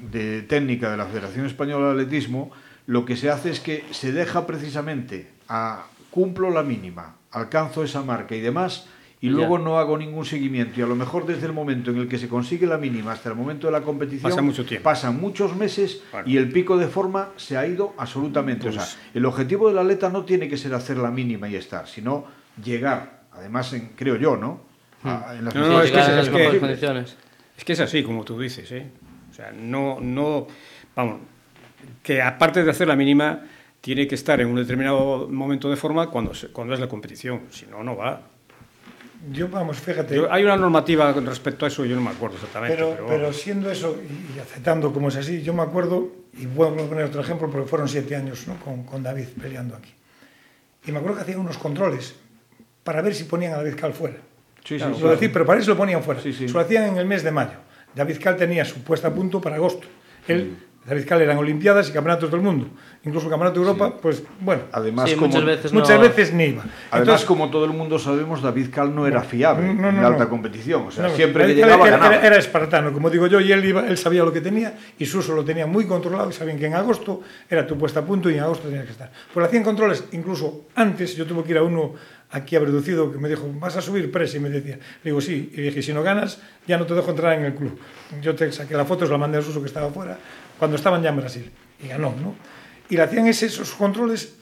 [SPEAKER 2] de técnica de la Federación Española de Atletismo, lo que se hace es que se deja precisamente a cumplo la mínima, alcanzo esa marca y demás, y
[SPEAKER 3] Ya.
[SPEAKER 2] luego no hago ningún seguimiento. Y a lo mejor desde el momento en el que se consigue la mínima hasta el momento de la competición,
[SPEAKER 1] Pasa mucho tiempo.
[SPEAKER 2] pasan muchos meses
[SPEAKER 1] Claro.
[SPEAKER 2] y el pico de forma se ha ido absolutamente. o sea,
[SPEAKER 1] Pues-
[SPEAKER 2] el objetivo del atleta no tiene que ser hacer la mínima y estar, sino llegar, además, en, creo yo, ¿no? A- en las
[SPEAKER 1] No, es que es- que-
[SPEAKER 3] condiciones
[SPEAKER 1] Es que es así, como tú dices, ¿eh? O sea, no, no, vamos, que aparte de hacer la mínima, tiene que estar en un determinado momento de forma cuando, cuando es la competición, si no, no va.
[SPEAKER 4] Yo, vamos, fíjate.
[SPEAKER 1] Yo, hay una normativa con respecto a eso, yo no me acuerdo exactamente.
[SPEAKER 4] Pero,
[SPEAKER 1] pero,
[SPEAKER 4] pero siendo eso y, y, aceptando como es así, yo me acuerdo, y voy a poner otro ejemplo, porque fueron siete años ¿no? con, con David peleando aquí. Y me acuerdo que hacían unos controles para ver si ponían a David Cal fuera.
[SPEAKER 2] Sí,
[SPEAKER 4] claro,
[SPEAKER 2] sí,
[SPEAKER 4] lo
[SPEAKER 2] sí.
[SPEAKER 4] decir, pero para eso lo ponían fuera.
[SPEAKER 2] Sí, sí.
[SPEAKER 4] Se lo hacían en el mes de mayo. David Cal tenía su puesta a punto para agosto. Él, David Cal eran Olimpiadas y Campeonatos del Mundo. Incluso Campeonato de Europa, pues bueno.
[SPEAKER 2] Además,
[SPEAKER 3] Sí,
[SPEAKER 2] como,
[SPEAKER 3] muchas veces
[SPEAKER 4] Muchas
[SPEAKER 3] no-
[SPEAKER 4] veces ni iba.
[SPEAKER 2] además
[SPEAKER 4] Entonces,
[SPEAKER 2] como todo el mundo sabemos, David Cal no era fiable
[SPEAKER 4] No, no,
[SPEAKER 2] en alta
[SPEAKER 4] no.
[SPEAKER 2] competición. O sea,
[SPEAKER 4] No,
[SPEAKER 2] siempre que llegaba
[SPEAKER 4] era,
[SPEAKER 2] ganaba.
[SPEAKER 4] era- era espartano, como digo yo, y él, iba, él sabía lo que tenía y Suso lo tenía muy controlado y sabían que en agosto era tu puesta a punto y en agosto tenías que estar. Pues hacían controles, incluso antes yo tuve que ir a uno aquí a Reducido que me dijo, vas a subir presa y me decía, le digo, sí, y dije, si no ganas, ya no te dejo entrar en el club. Yo te saqué la foto, se la mandé a Suso que estaba fuera, cuando estaban ya en Brasil, y ganó, ¿no? Y le hacían ese- esos controles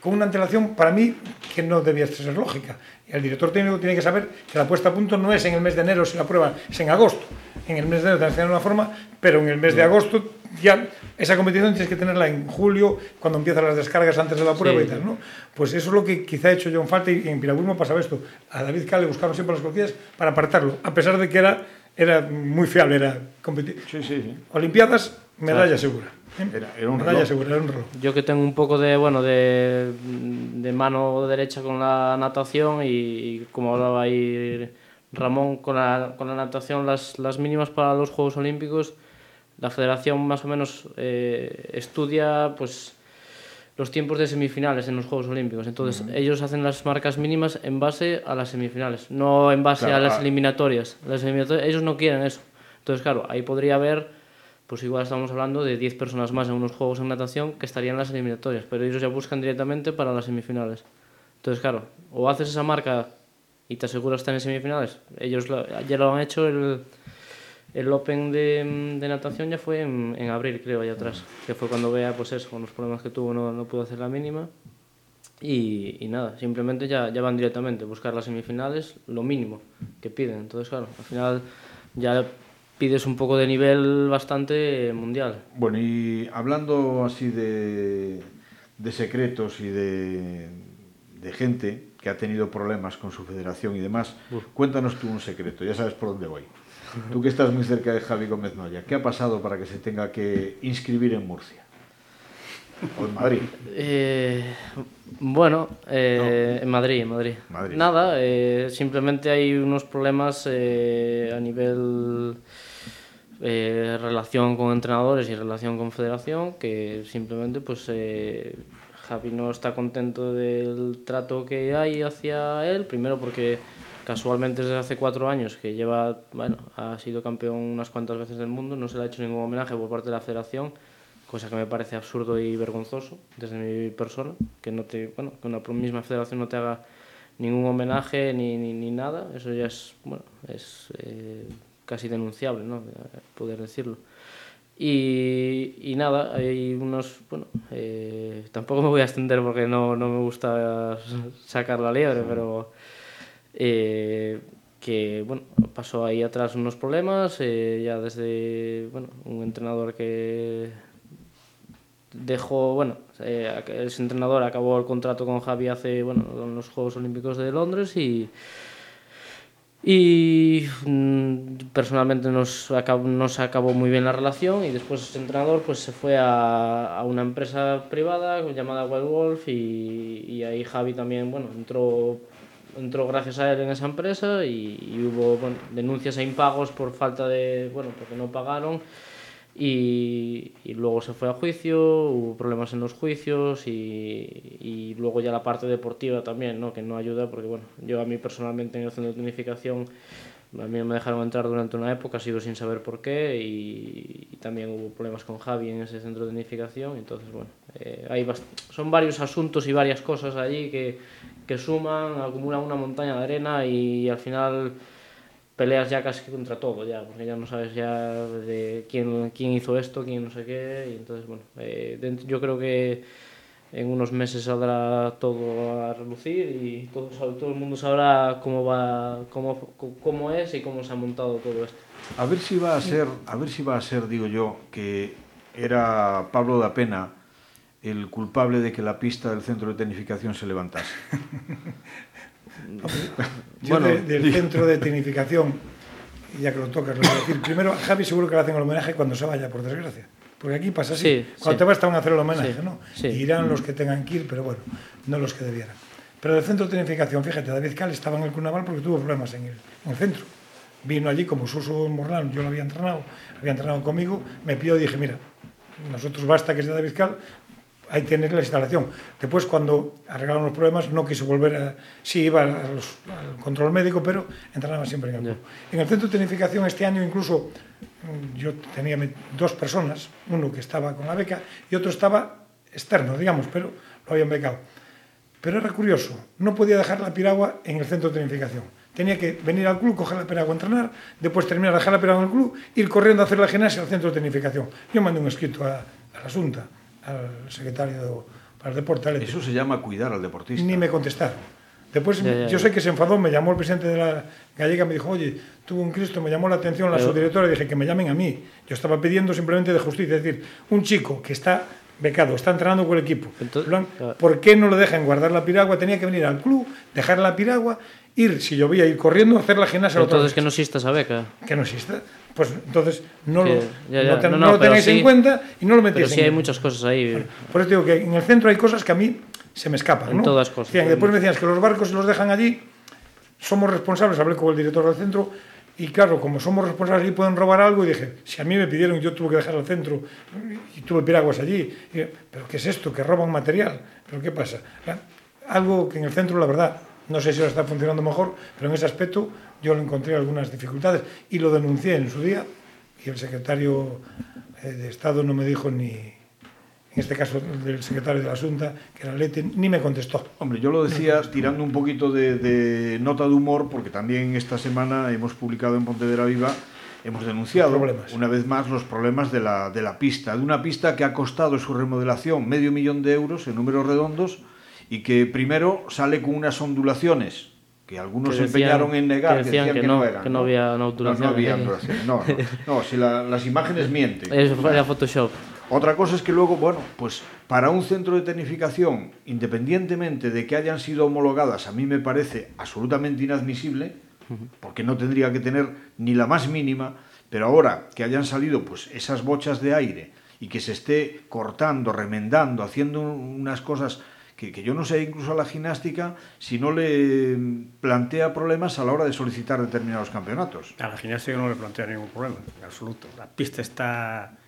[SPEAKER 4] con una antelación para mí que no debía ser lógica. El director técnico tiene que saber que la puesta a punto no es en el mes de enero si la prueba es en agosto. En el mes de enero tienes que tener una forma, pero en el mes de agosto ya esa competición tienes que tenerla en julio, cuando empiezan las descargas antes de la prueba
[SPEAKER 3] Sí.
[SPEAKER 4] y tal, ¿no? Pues eso es lo que quizá ha hecho yo en falta y en piragüismo pasaba esto. A David Cal le buscaron siempre las cosquillas para apartarlo, a pesar de que era, era muy fiable, era competitivo.
[SPEAKER 2] Sí, sí, sí.
[SPEAKER 4] Olimpiadas, medalla segura. ¿eh?
[SPEAKER 2] Era- era un reloj.
[SPEAKER 4] segura, era un reloj.
[SPEAKER 3] Yo que tengo un poco de, bueno, de, de mano derecha con la natación y, y como hablaba ahí Ramón, con la, con la natación, las, las mínimas para los Juegos Olímpicos, la federación más o menos eh, estudia pues los tiempos de semifinales en los Juegos Olímpicos. Entonces, ellos hacen las marcas mínimas en base a las semifinales, no en base
[SPEAKER 2] Claro,
[SPEAKER 3] a las
[SPEAKER 2] ah.
[SPEAKER 3] eliminatorias. Las eliminatorias. Ellos no quieren eso. Entonces, claro, ahí podría haber, pues igual estamos hablando de 10 personas más en unos Juegos en natación que estarían en las eliminatorias, pero ellos ya buscan directamente para las semifinales. Entonces, claro, o haces esa marca y te aseguras estar en semifinales. Ellos lo- ya lo han hecho, el, el Open de, natación ya fue en, en abril, creo, allá atrás, que fue cuando vea, pues eso, con los problemas que tuvo, no, no pudo hacer la mínima. Y, y nada, simplemente ya, ya van directamente, buscar las semifinales, lo mínimo que piden. Entonces, claro, al final ya pides un poco de nivel bastante mundial.
[SPEAKER 2] Bueno, y hablando así de, de secretos y de, de gente que ha tenido problemas con su federación y demás, cuéntanos tú un secreto, ya sabes por dónde voy. Tú que estás muy cerca de Javi Gómez Noya, ¿qué ha pasado para que se tenga que inscribir en Murcia? O en Madrid.
[SPEAKER 3] Eh, bueno, eh, en Madrid, en Madrid.
[SPEAKER 2] Madrid.
[SPEAKER 3] Nada, eh, simplemente hay unos problemas eh, a nivel eh, relación con entrenadores y relación con federación que simplemente pues eh, Javi no está contento del trato que hay hacia él, primero porque casualmente desde hace cuatro años que lleva, bueno, ha sido campeón unas cuantas veces del mundo, no se le ha hecho ningún homenaje por parte de la federación, cosa que me parece absurdo y vergonzoso desde mi persona, que no te, bueno, que una misma federación no te haga ningún homenaje ni, ni, ni nada, eso ya es, bueno, es eh, casi denunciable, ¿no? Poder decirlo. Y, y nada, hay unos, bueno, eh, tampoco me voy a extender porque no, no me gusta sacar la liebre, pero eh, que, bueno, pasó ahí atrás unos problemas, eh, ya desde, bueno, un entrenador que dejó, bueno, ese entrenador acabó el contrato con Javi hace, bueno, en los Juegos Olímpicos de Londres y y mm, personalmente nos, acabó, nos acabó muy bien la relación y después ese entrenador pues se fue a, a una empresa privada llamada Wild Wolf y, y ahí Javi también bueno entró entró gracias a él en esa empresa y, y hubo bueno, denuncias e impagos por falta de bueno porque no pagaron y, y luego se fue a juicio, hubo problemas en los juicios y, y luego ya la parte deportiva también, ¿no? que no ayuda porque bueno, yo a mí personalmente en el centro de tonificación a mí me dejaron entrar durante una época, sigo sin saber por qué y, y también hubo problemas con Javi en ese centro de tonificación, entonces bueno, eh, hay son varios asuntos y varias cosas allí que, que suman, acumulan una montaña de arena y al final peleas ya casi contra todo ya, porque ya no sabes ya de quién, quién hizo esto, quién no sé qué, y entonces bueno, eh, dent- yo creo que en unos meses saldrá todo a relucir y todo, todo el mundo sabrá cómo va, cómo, cómo es y cómo se ha montado todo esto.
[SPEAKER 2] A ver si va a ser, a ver si va a ser, digo yo, que era Pablo da Pena el culpable de que la pista del centro de tecnificación se levantase?
[SPEAKER 4] Yo bueno, de, del centro de tecnificación, ya que lo tocas, lo voy a decir. Primero, a Javi seguro que le hacen el homenaje cuando se vaya, por desgracia. Porque aquí pasa así.
[SPEAKER 3] Sí,
[SPEAKER 4] cuando
[SPEAKER 3] sí.
[SPEAKER 4] te vas te van a hacer el homenaje,
[SPEAKER 3] Sí,
[SPEAKER 4] ¿no?
[SPEAKER 3] sí.
[SPEAKER 4] Irán los que tengan que ir, pero bueno, no los que debieran. Pero el centro de tecnificación, fíjate, David Cal estaba en el Cunaval porque tuvo problemas en el, en el centro. Vino allí como Suso Morlán, yo lo había entrenado, había entrenado conmigo, me pidió y dije, mira, nosotros basta que sea David Cal, ahí tienes la instalación. Después, cuando arreglaron los problemas, no quiso volver a... Sí, iba a los- al control médico, pero entrenaba siempre en el club. En el centro de tecnificación este año incluso mm, yo tenía dos personas, uno que estaba con la beca y otro estaba externo, digamos, pero lo habían becado. Pero era curioso, no podía dejar la piragua en el centro de tecnificación. Tenía que venir al club, coger la piragua, entrenar, después terminar, dejar la piragua en el club, ir corriendo a hacer la gimnasia al centro de tecnificación. Yo mandé un escrito a, a la Junta, al secretario para el deporte, al
[SPEAKER 2] Eso se llama cuidar al deportista.
[SPEAKER 4] ni me contestaron. Después,
[SPEAKER 3] Ya, ya,
[SPEAKER 4] yo sé que se enfadó, me llamó el presidente de la gallega, me dijo, oye, tuvo un Cristo, me llamó la atención la
[SPEAKER 3] Pero-
[SPEAKER 4] subdirectora y dije que me llamen a mí. Yo estaba pidiendo simplemente de justicia, es decir, un chico que está becado, está entrenando con el equipo,
[SPEAKER 3] Entonces,
[SPEAKER 4] lo han-
[SPEAKER 3] claro.
[SPEAKER 4] ¿por qué no le dejan guardar la piragua? Tenía que venir al club, dejar la piragua, ir, si llovía, ir corriendo, hacer la gimnasia. otra
[SPEAKER 3] Entonces
[SPEAKER 4] vez.
[SPEAKER 3] que no exista esa beca.
[SPEAKER 4] que no exista. Pues entonces no,
[SPEAKER 3] Que-
[SPEAKER 4] lo,
[SPEAKER 3] ya, ya.
[SPEAKER 4] no te-
[SPEAKER 3] No,
[SPEAKER 4] no
[SPEAKER 3] no,
[SPEAKER 4] lo tengáis en cuenta y no lo metéis
[SPEAKER 3] Pero sí
[SPEAKER 4] en
[SPEAKER 3] hay muchas cosas ahí.
[SPEAKER 4] por eso digo que en el centro hay cosas que a mí se me escapan.
[SPEAKER 3] En
[SPEAKER 4] ¿no?
[SPEAKER 3] todas cosas.
[SPEAKER 4] Decían, después me decían "Es que los barcos se los dejan allí, somos responsables, hablé con el director del centro, y claro, como somos responsables allí pueden robar algo, y dije, si a mí me pidieron, yo tuve que dejar el centro y tuve piraguas allí, y pero ¿qué es esto? Que roban material, pero ¿qué pasa? Algo que en el centro, la verdad, no sé si ahora está funcionando mejor, pero en ese aspecto yo lo encontré algunas dificultades y lo denuncié en su día, y el secretario eh, de Estado no me dijo ni, en este caso del secretario de la Junta, que era Lete, ni me contestó.
[SPEAKER 2] Hombre, yo lo decía tirando un poquito de, de nota de humor, porque también esta semana hemos publicado en Pontevedra Viva, hemos denunciado una vez más los problemas de la, de la pista, de una pista que ha costado su remodelación medio millón de euros en números redondos y que primero sale con unas ondulaciones que algunos
[SPEAKER 3] Que
[SPEAKER 2] se
[SPEAKER 3] decían-
[SPEAKER 2] empeñaron en negar,
[SPEAKER 3] que decían que
[SPEAKER 2] que
[SPEAKER 3] no,
[SPEAKER 2] no eran.
[SPEAKER 3] que no había.
[SPEAKER 2] No, no había no, no, no, si la- las imágenes mienten.
[SPEAKER 3] Eso fue la Photoshop.
[SPEAKER 2] Otra cosa es que luego, bueno, pues para un centro de tecnificación, independientemente de que hayan sido homologadas, a mí me parece absolutamente inadmisible, porque no tendría que tener ni la más mínima, pero ahora que hayan salido pues esas bochas de aire y que se esté cortando, remendando, haciendo unas cosas que, que yo no sé incluso a la gimnástica si no le plantea problemas a la hora de solicitar determinados campeonatos.
[SPEAKER 1] A la gimnasia no le plantea ningún problema, en absoluto. La pista está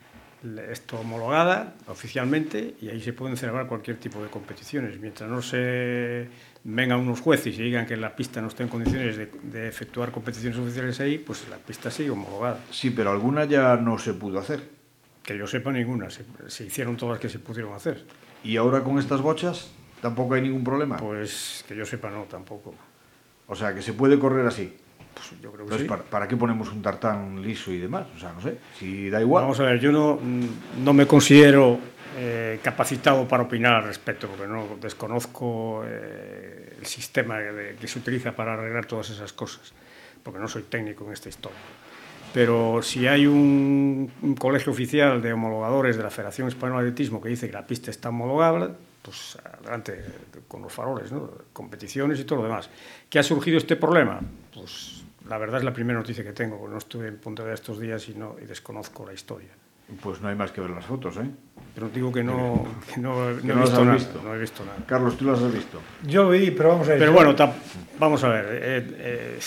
[SPEAKER 1] esto homologada oficialmente y ahí se pueden celebrar cualquier tipo de competiciones. Mientras no se vengan unos jueces y digan que la pista no está en condiciones de, de efectuar competiciones oficiales ahí, pues la pista sigue homologada.
[SPEAKER 2] Sí, pero alguna ya no se pudo hacer.
[SPEAKER 1] Que yo sepa ninguna, se, se hicieron todas las que se pudieron hacer.
[SPEAKER 2] Y ahora con estas bochas tampoco hay ningún problema.
[SPEAKER 1] Pues que yo sepa no, tampoco.
[SPEAKER 2] O sea, que se puede correr así.
[SPEAKER 1] Pues yo creo que
[SPEAKER 2] Entonces,
[SPEAKER 1] sí.
[SPEAKER 2] ¿para, para qué ponemos un tartán liso y demás? O sea, no sé, si da igual.
[SPEAKER 1] Vamos a ver, yo no, no me considero eh, capacitado para opinar al respecto, porque no desconozco eh, el sistema de- que se utiliza para arreglar todas esas cosas, porque no soy técnico en esta historia. Pero si hay un, un colegio oficial de homologadores de la Federación Española de Atletismo que dice que la pista está homologable, pues adelante con los faroles, ¿no? competiciones y todo lo demás. ¿Qué ha surgido este problema? Pues la verdad es la primera noticia que tengo, porque no estuve en Pontevedra estos días y, no, y desconozco la historia.
[SPEAKER 2] Pues no hay más que ver las fotos, ¿eh?
[SPEAKER 1] Pero digo que no, que no, no
[SPEAKER 2] Que
[SPEAKER 1] he
[SPEAKER 2] no las
[SPEAKER 1] visto nada,
[SPEAKER 2] visto.
[SPEAKER 1] no he visto nada.
[SPEAKER 2] Carlos, tú las has visto.
[SPEAKER 4] Yo vi, pero vamos a ver.
[SPEAKER 1] Pero bueno, tam- vamos a ver, eh, eh,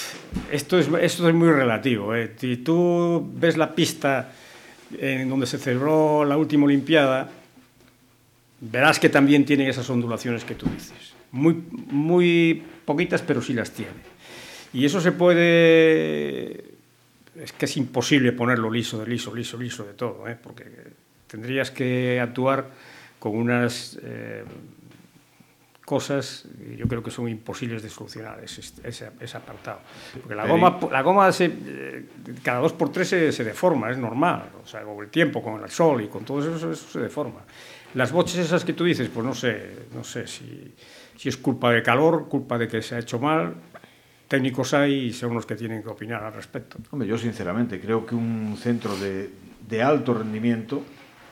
[SPEAKER 1] esto, es, esto es muy relativo. eh. Si tú ves la pista en donde se celebró la última Olimpiada, verás que también tiene esas ondulaciones que tú dices. Muy, muy poquitas, pero sí las tiene. Y eso se puede... Es que es imposible ponerlo liso, de liso, liso, liso de todo, ¿eh? porque tendrías que actuar con unas... eh, cosas que yo creo que son imposibles de solucionar ese, ese, ese apartado. Porque la goma, la goma se, eh, cada dos por tres se, se deforma, es normal. O sea, con el tiempo, con el sol y con todo eso, eso se deforma. Las boches esas que tú dices, pues no sé, no sé si, si es culpa de calor, culpa de que se ha hecho mal. Técnicos hay y son los que tienen que opinar al respecto.
[SPEAKER 2] Hombre, yo sinceramente creo que un centro de, de alto rendimiento,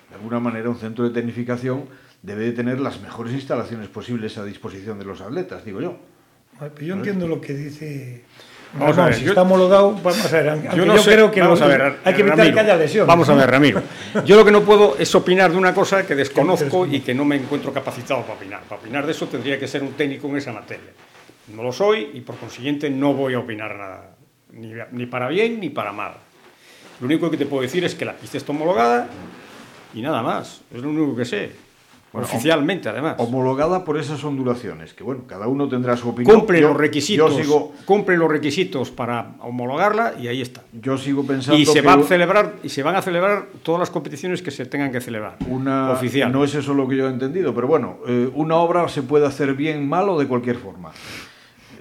[SPEAKER 2] de alguna manera un centro de tecnificación, debe de tener las mejores instalaciones posibles a disposición de los atletas, digo yo.
[SPEAKER 4] Yo entiendo lo que dice Vamos a ver, si yo, está homologado, vamos a ver.
[SPEAKER 1] Yo, no sé, creo que vamos a ver, hay que evitar que haya lesiones. Vamos a ver, Ramiro. Yo lo que no puedo es opinar de una cosa que desconozco y que no me encuentro capacitado para opinar. Para opinar de eso tendría que ser un técnico en esa materia. No lo soy y por consiguiente no voy a opinar nada, ni, ni para bien ni para mal. Lo único que te puedo decir es que la pista está homologada y nada más. Es lo único que sé. Oficialmente, además.
[SPEAKER 2] Homologada por esas ondulaciones, que bueno, cada uno tendrá su opinión.
[SPEAKER 1] Cumple los requisitos, cumple los requisitos para homologarla y ahí está.
[SPEAKER 2] Yo sigo pensando
[SPEAKER 1] y se va a celebrar y se van a celebrar todas las competiciones que se tengan que celebrar.
[SPEAKER 2] Una oficial. No es eso lo que yo he entendido, pero bueno, eh, una obra se puede hacer bien, mal o de cualquier forma.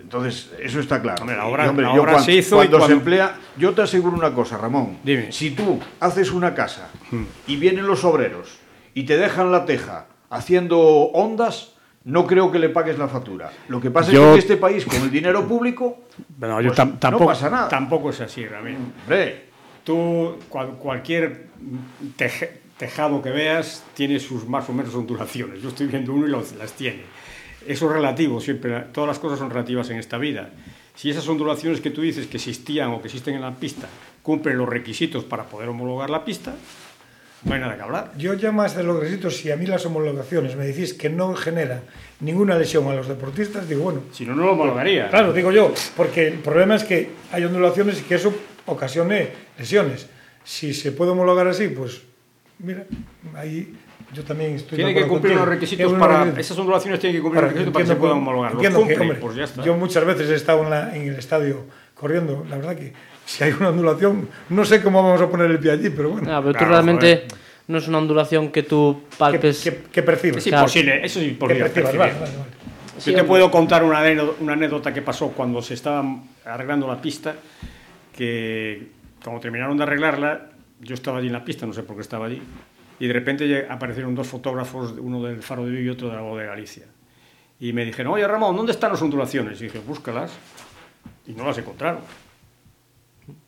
[SPEAKER 2] Entonces, eso está claro.
[SPEAKER 1] la obra, se hizo
[SPEAKER 2] cuando, se emplea. Yo te aseguro una cosa, Ramón. Dime. Si tú haces una casa hmm. y vienen los obreros y te dejan la teja haciendo ondas, no creo que le pagues la factura. Lo que pasa es que en este país, con el dinero público, pues, no pasa nada.
[SPEAKER 1] Tampoco es así, Ramón. Tú, cualquier tejado que veas, tiene sus más o menos ondulaciones. Yo estoy viendo uno y las tiene eso es relativo, siempre, todas las cosas son relativas en esta vida. Si esas ondulaciones que tú dices que existían o que existen en la pista cumplen los requisitos para poder homologar la pista, no hay nada que hablar.
[SPEAKER 4] Yo ya más de los requisitos, si a mí las homologaciones me decís que no genera ninguna lesión a los deportistas, digo, bueno...
[SPEAKER 1] Si no, no lo homologaría.
[SPEAKER 4] Claro, digo yo, porque el problema es que hay ondulaciones y que eso ocasione lesiones. Si se puede homologar así, pues mira, ahí yo también estoy
[SPEAKER 1] Tiene que cumplir los requisitos para. Esas ondulaciones tienen que cumplir los requisitos para que se puedan homologar. Cumple, pues ya está.
[SPEAKER 4] Yo muchas veces he estado en, la, en, el estadio corriendo. La verdad que si hay una ondulación, no sé cómo vamos a poner el pie allí, pero bueno.
[SPEAKER 3] Ah, pero tú realmente no es una ondulación que tú palpes.
[SPEAKER 4] Que, que, percibes.
[SPEAKER 1] Es imposible, eso es imposible. Yo te puedo contar una, una anécdota que pasó cuando se estaba arreglando la pista, que cuando terminaron de arreglarla, yo estaba allí en la pista, no sé por qué estaba allí, y de repente aparecieron dos fotógrafos, uno del Faro de Vigo y otro de la Voz de Galicia. Y me dijeron, oye Ramón, ¿dónde están las ondulaciones? Y dije, búscalas. Y no las encontraron.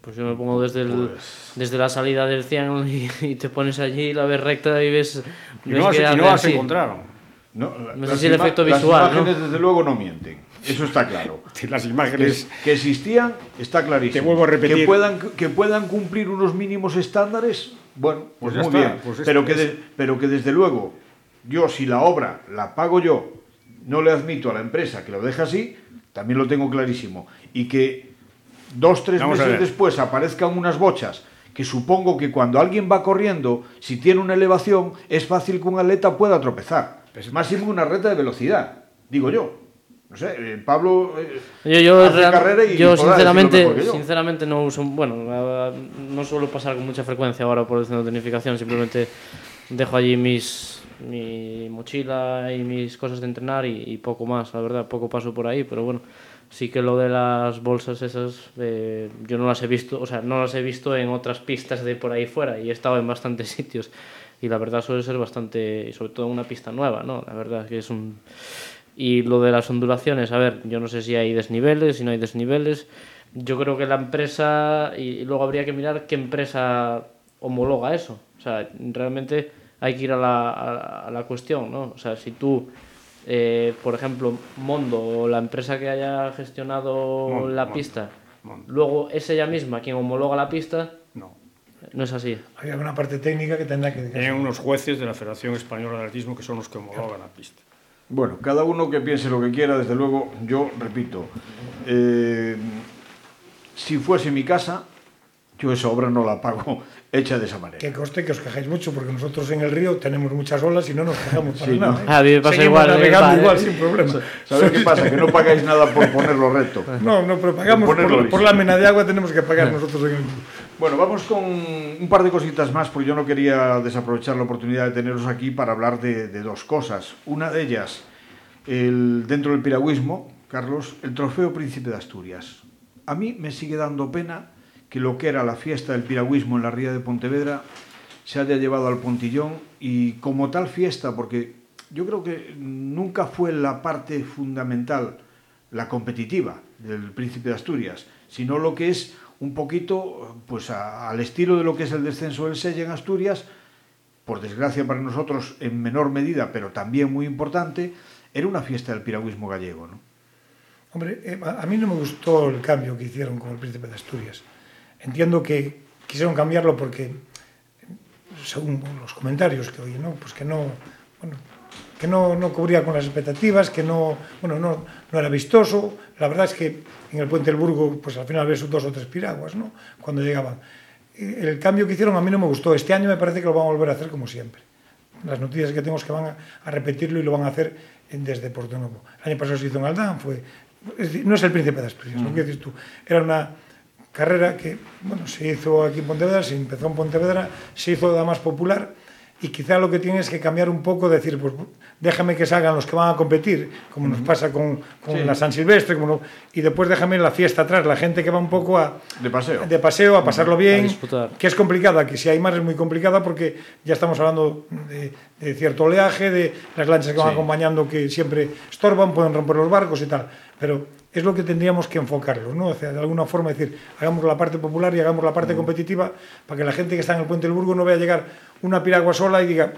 [SPEAKER 3] Pues yo me pongo desde, el, pues desde la salida del cielo y, te pones allí, la ves recta y ves...
[SPEAKER 1] Y no, las, encontraron.
[SPEAKER 3] No, sé si el efecto visual.
[SPEAKER 2] Las imágenes, desde luego, no mienten. Eso está claro.
[SPEAKER 1] Las imágenes.
[SPEAKER 2] Que, existían, está clarísimo.
[SPEAKER 1] Te vuelvo a repetir.
[SPEAKER 2] Que puedan, que puedan cumplir unos mínimos estándares, bueno, pues, pues muy bien. Pues pero, que pero que desde luego, yo si la obra la pago yo, no le admito a la empresa que lo deje así, también lo tengo clarísimo. Y que dos, tres meses después aparezcan unas bochas que supongo que cuando alguien va corriendo, si tiene una elevación, es fácil que un atleta pueda tropezar. Es pues máximo una reta de velocidad, digo yo. No sé, eh, Pablo eh,
[SPEAKER 3] yo, yo, hace carrera y yo sinceramente, sinceramente no uso, bueno, no suelo pasar con mucha frecuencia ahora por el centro de tecnificación, simplemente dejo allí mis mi mochila y mis cosas de entrenar y, poco más, la verdad, poco paso por ahí, pero bueno, sí que lo de las bolsas esas eh, yo no las he visto, o sea, no las he visto en otras pistas de por ahí fuera y he estado en bastantes sitios y la verdad suele ser bastante, sobre todo una pista nueva, ¿no? La verdad que es un y lo de las ondulaciones, a ver, yo no sé si hay desniveles, si no hay desniveles. Yo creo que la empresa, y luego habría que mirar qué empresa homologa eso. O sea, realmente hay que ir a la, a, la cuestión, ¿no? O sea, si tú, eh, por ejemplo, Mondo o la empresa que haya gestionado la pista, luego es ella misma quien homologa la pista,
[SPEAKER 1] no.
[SPEAKER 3] No es así.
[SPEAKER 4] Hay alguna parte técnica que tendrá que...
[SPEAKER 1] Hay unos jueces de la Federación Española de Atletismo que son los que homologan la pista.
[SPEAKER 2] Bueno, cada uno que piense lo que quiera, desde luego, yo repito, eh, si fuese mi casa, yo esa obra no la pago hecha de esa manera.
[SPEAKER 4] Que coste que os quejáis mucho, porque nosotros en el río tenemos muchas olas y no nos quejamos para nada. ¿eh?
[SPEAKER 3] A mí me pasa igual.
[SPEAKER 4] Navegando igual, sin problema.
[SPEAKER 2] ¿Sabes qué pasa? Que no pagáis nada por ponerlo recto.
[SPEAKER 4] No, no, pero pagamos por, por, la mena de agua, tenemos que pagar nosotros en el río.
[SPEAKER 2] Bueno, vamos con un par de cositas más, porque yo no quería desaprovechar la oportunidad de teneros aquí para hablar de, dos cosas. Una de ellas, el, dentro del piragüismo, Carlos, el Trofeo Príncipe de Asturias. A mí me sigue dando pena que lo que era la fiesta del piragüismo en la ría de Pontevedra se haya llevado al Pontillón y como tal fiesta, porque yo creo que nunca fue la parte fundamental, la competitiva del Príncipe de Asturias, sino lo que es un poquito pues al estilo de lo que es el descenso del Sella en Asturias, por desgracia para nosotros en menor medida, pero también muy importante, era una fiesta del piragüismo gallego, ¿no?
[SPEAKER 4] Hombre, eh, a mí no me gustó el cambio que hicieron con el Príncipe de Asturias. Entiendo que quisieron cambiarlo porque, según los comentarios que oí, ¿no? Pues que no, bueno, que no, no cubría con las expectativas, que no, bueno, no, no era vistoso. La verdad es que en el Puente del Burgo, pues al final ves dos o tres piraguas, ¿no? Cuando llegaban. El cambio que hicieron a mí no me gustó. Este año me parece que lo van a volver a hacer como siempre. Las noticias que tengo es que van a, a repetirlo y lo van a hacer desde Porto Novo. El año pasado se hizo en Aldán, fue es decir, no es el príncipe de Asturias, mm. lo que dices tú. Era una carrera que bueno, se hizo aquí en Pontevedra, se empezó en Pontevedra, se hizo la más popular y quizá lo que tienes que cambiar un poco, decir, pues déjame que salgan los que van a competir, como nos pasa con, con sí. la San Silvestre, como no, y después déjame la fiesta atrás, la gente que va un poco a...
[SPEAKER 2] De paseo.
[SPEAKER 4] De paseo, a pasarlo bien, a que es complicada, que si hay más es muy complicada porque ya estamos hablando de, de cierto oleaje, de las lanchas que van sí. acompañando que siempre estorban, pueden romper los barcos y tal, pero es lo que tendríamos que enfocarlo, ¿no? O sea, de alguna forma decir, hagamos la parte popular y hagamos la parte mm. competitiva para que la gente que está en el Puente del Burgo no vea llegar una piragua sola y diga,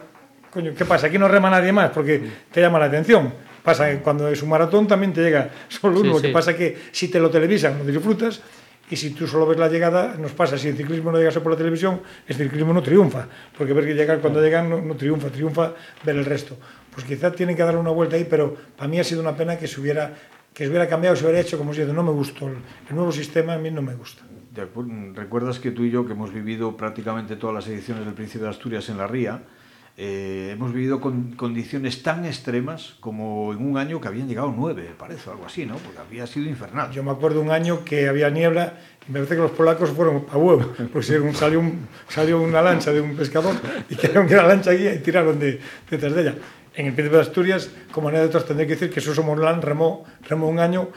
[SPEAKER 4] coño, ¿qué pasa? Aquí no rema nadie más porque mm. te llama la atención. Pasa que cuando es un maratón también te llega solo uno. Sí, lo que sí. pasa que si te lo televisan, lo disfrutas y si tú solo ves la llegada, nos pasa, si el ciclismo no llegase por la televisión, el ciclismo no triunfa, porque ver que llegar cuando llegan no, triunfa, triunfa ver el resto. Pues quizá tienen que dar una vuelta ahí, pero para mí ha sido una pena que se hubiera que se hubiera cambiado, se hubiera hecho como si no me gustó. El, el nuevo sistema a mí no me gusta.
[SPEAKER 2] Recuerdas que tú y yo, que hemos vivido prácticamente todas las ediciones del Príncipe de Asturias en la Ría, eh, hemos vivido con condiciones tan extremas como en un año que habían llegado nueve, parece, algo así, ¿no? Porque había sido infernal.
[SPEAKER 4] Yo me acuerdo un año que había niebla y me parece que los polacos fueron a huevo, porque salió, un, salió una lancha de un pescador y creyeron que la lancha guía y tiraron de, detrás de ella en el Príncipe de Asturias, como anécdotas, tendré que decir que Suso Morlán remó, remó un año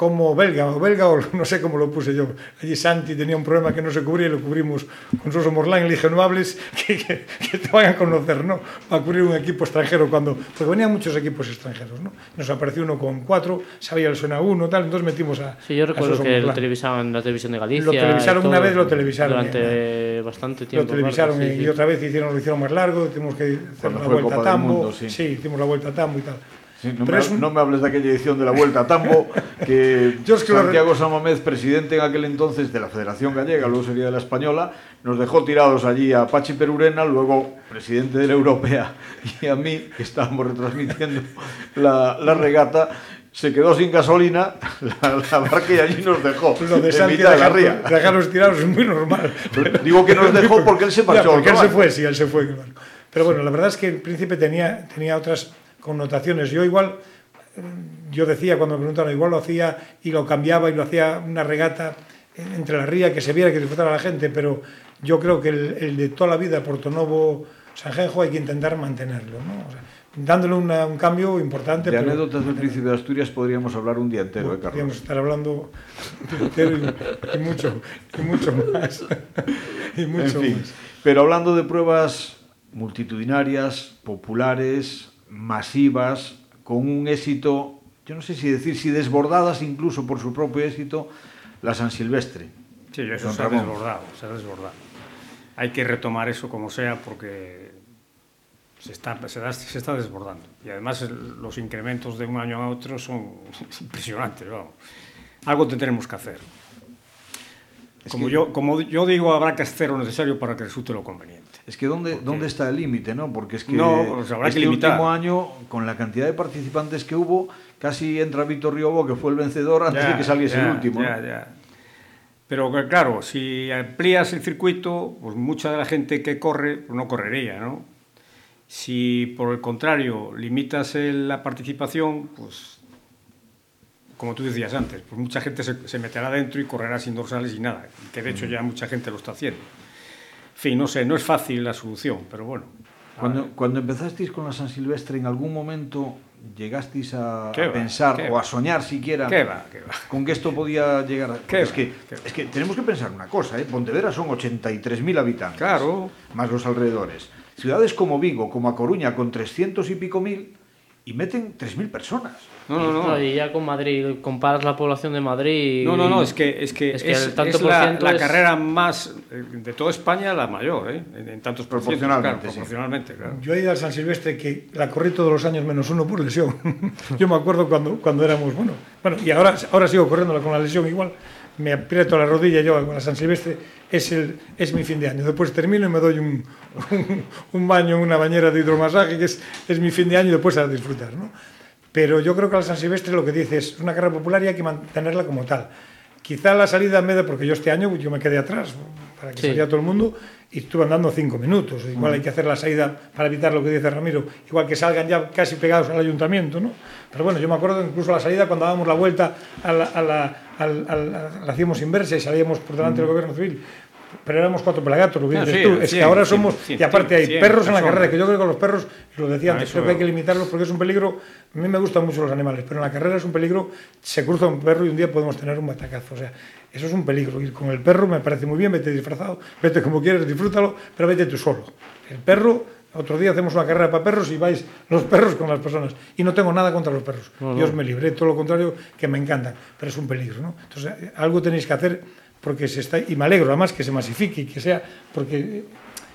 [SPEAKER 4] como belga, o belga, o no sé cómo lo puse yo. Allí Santi tenía un problema que no se cubría y lo cubrimos con Suso Morlán y le dije, no hables, que, que, que te vayan a conocer, ¿no? Va a cubrir un equipo extranjero cuando... Porque venían muchos equipos extranjeros, ¿no? Nos apareció uno con cuatro, sabía el suena uno, tal, entonces metimos a
[SPEAKER 3] Sí, yo recuerdo que Morlán. lo televisaban en la televisión de Galicia.
[SPEAKER 4] Lo televisaron una vez, lo televisaron.
[SPEAKER 3] Durante eh, bastante tiempo.
[SPEAKER 4] Lo televisaron sí, y, sí. otra vez hicieron, lo hicieron más largo, tuvimos que hacer la vuelta a Tambo. Mundo, sí. sí, hicimos la vuelta a Tambo y tal.
[SPEAKER 2] Sí, no, me, un... no, me, hables de aquella edición de la Vuelta a Tambo, que Santiago Samamez, presidente en aquel entonces de la Federación Gallega, luego sería de la Española, nos dejó tirados allí a Pachi Perurena, luego presidente de la Europea, y a mí, que estábamos retransmitiendo la, la regata, se quedó sin gasolina, la, la barca y allí nos dejó.
[SPEAKER 4] Lo de Santi de la ría. Dejarlos tirados es muy normal.
[SPEAKER 2] Digo que nos dejó porque él se marchó.
[SPEAKER 4] Ya, porque él se fue, sí, él se fue. Pero bueno, la verdad es que el príncipe tenía, tenía otras connotaciones. Yo igual, yo decía cuando me preguntaron, igual lo hacía y lo cambiaba y lo hacía una regata entre la ría, que se viera, que disfrutara la gente, pero yo creo que el, el de toda la vida, Portonovo, Sanjenjo, hay que intentar mantenerlo, ¿no? O sea, dándole una, un cambio importante.
[SPEAKER 2] De pero, anécdotas del Príncipe de Asturias podríamos hablar un día entero, ¿eh, Carlos?
[SPEAKER 4] Podríamos estar hablando entero y, y, mucho, y mucho más. y mucho
[SPEAKER 2] en fin,
[SPEAKER 4] más.
[SPEAKER 2] Pero hablando de pruebas multitudinarias, populares, masivas, con un éxito, yo no sé si decir, si desbordadas incluso por su propio éxito, la San Silvestre.
[SPEAKER 1] Sí, eso se ha desbordado, se ha desbordado. Hay que retomar eso como sea porque se está, se, da, se está desbordando. Y además los incrementos de un año a otro son impresionantes. Vamos. Algo tendremos que hacer. Como, que... yo, como yo digo, habrá que hacer lo necesario para que resulte lo conveniente.
[SPEAKER 2] Es que ¿dónde,
[SPEAKER 1] Porque...
[SPEAKER 2] ¿dónde está el límite? ¿no? Porque es que
[SPEAKER 1] no, pues habrá
[SPEAKER 2] este
[SPEAKER 1] que limitar.
[SPEAKER 2] último año, con la cantidad de participantes que hubo, casi entra Víctor Riobo, que fue el vencedor, antes
[SPEAKER 1] ya,
[SPEAKER 2] de que saliese
[SPEAKER 1] ya,
[SPEAKER 2] el último.
[SPEAKER 1] Ya, ya. Pero claro, si amplías el circuito, pues mucha de la gente que corre pues no correría, ¿no? Si por el contrario limitas la participación, pues como tú decías antes, pues mucha gente se, se, meterá dentro y correrá sin dorsales y nada, que de hecho ya mucha gente lo está haciendo. En fin, no sé, no es fácil la solución, pero bueno.
[SPEAKER 2] Cuando, cuando empezasteis con la San Silvestre, ¿en algún momento llegasteis a, a pensar o a soñar siquiera
[SPEAKER 1] ¿Qué va, qué va?
[SPEAKER 2] con que esto podía llegar a...
[SPEAKER 1] ¿Qué
[SPEAKER 2] es,
[SPEAKER 1] va,
[SPEAKER 2] que, es que tenemos que pensar una cosa, ¿eh? Pontevedra son 83.000 habitantes,
[SPEAKER 1] claro.
[SPEAKER 2] más los alrededores. Ciudades como Vigo, como A Coruña, con 300 y pico mil, y meten 3.000 personas.
[SPEAKER 1] No, no, no.
[SPEAKER 3] Y ya con Madrid, comparas la población de Madrid.
[SPEAKER 1] No, no, no, es que es, que
[SPEAKER 3] Es que
[SPEAKER 1] es,
[SPEAKER 3] el tanto
[SPEAKER 1] es la, la
[SPEAKER 3] es-
[SPEAKER 1] carrera más eh, de toda España, la mayor, ¿eh? En, en tantos
[SPEAKER 2] Proporcionalmente,
[SPEAKER 1] claro,
[SPEAKER 2] sí.
[SPEAKER 1] proporcionalmente, claro.
[SPEAKER 4] Yo he ido al San Silvestre que la corrí todos los años menos uno por lesión. Yo me acuerdo cuando, cuando éramos, bueno, bueno, y ahora, ahora sigo corriéndola con la lesión igual. Me aprieto la rodilla yo con la San Silvestre, es, el, es mi fin de año. Después termino y me doy un, un, baño en una bañera de hidromasaje, que es, es mi fin de año y después a disfrutar. ¿no? Pero yo creo que la San Silvestre lo que dice es una carrera popular y hay que mantenerla como tal. Quizá la salida me da, porque yo este año yo me quedé atrás, para que
[SPEAKER 3] Sí.
[SPEAKER 4] saliera todo el mundo, y estuve andando cinco minutos. Igual hay que hacer la salida para evitar lo que dice Ramiro, igual que salgan ya casi pegados al ayuntamiento, ¿no? Pero bueno, yo me acuerdo incluso la salida cuando dábamos la vuelta a la, a la, al- al- a- la hacíamos inversa y salíamos por delante del gobierno civil. Pero éramos cuatro pelagatos, lo que dices
[SPEAKER 1] sí,
[SPEAKER 4] tú. Es que ahora somos. y aparte hay perros en la carrera, que yo creo que los perros, lo decía
[SPEAKER 1] Ah,
[SPEAKER 4] antes, creo que hay que limitarlos porque es un peligro. A mí me gustan mucho los animales, pero en la carrera es un peligro. Se cruza un perro y un día podemos tener un batacazo. O sea, eso es un peligro. Ir con el perro me parece muy bien, vete disfrazado, vete como quieras, disfrútalo, pero vete tú solo. El perro, otro día hacemos una carrera para perros y vais los perros con las personas. Y no tengo nada contra los perros. Dios me libre, todo lo contrario, que me encantan, pero es un peligro. ¿no? Entonces, algo tenéis que hacer porque se está. Y me alegro además que se masifique y que sea. Porque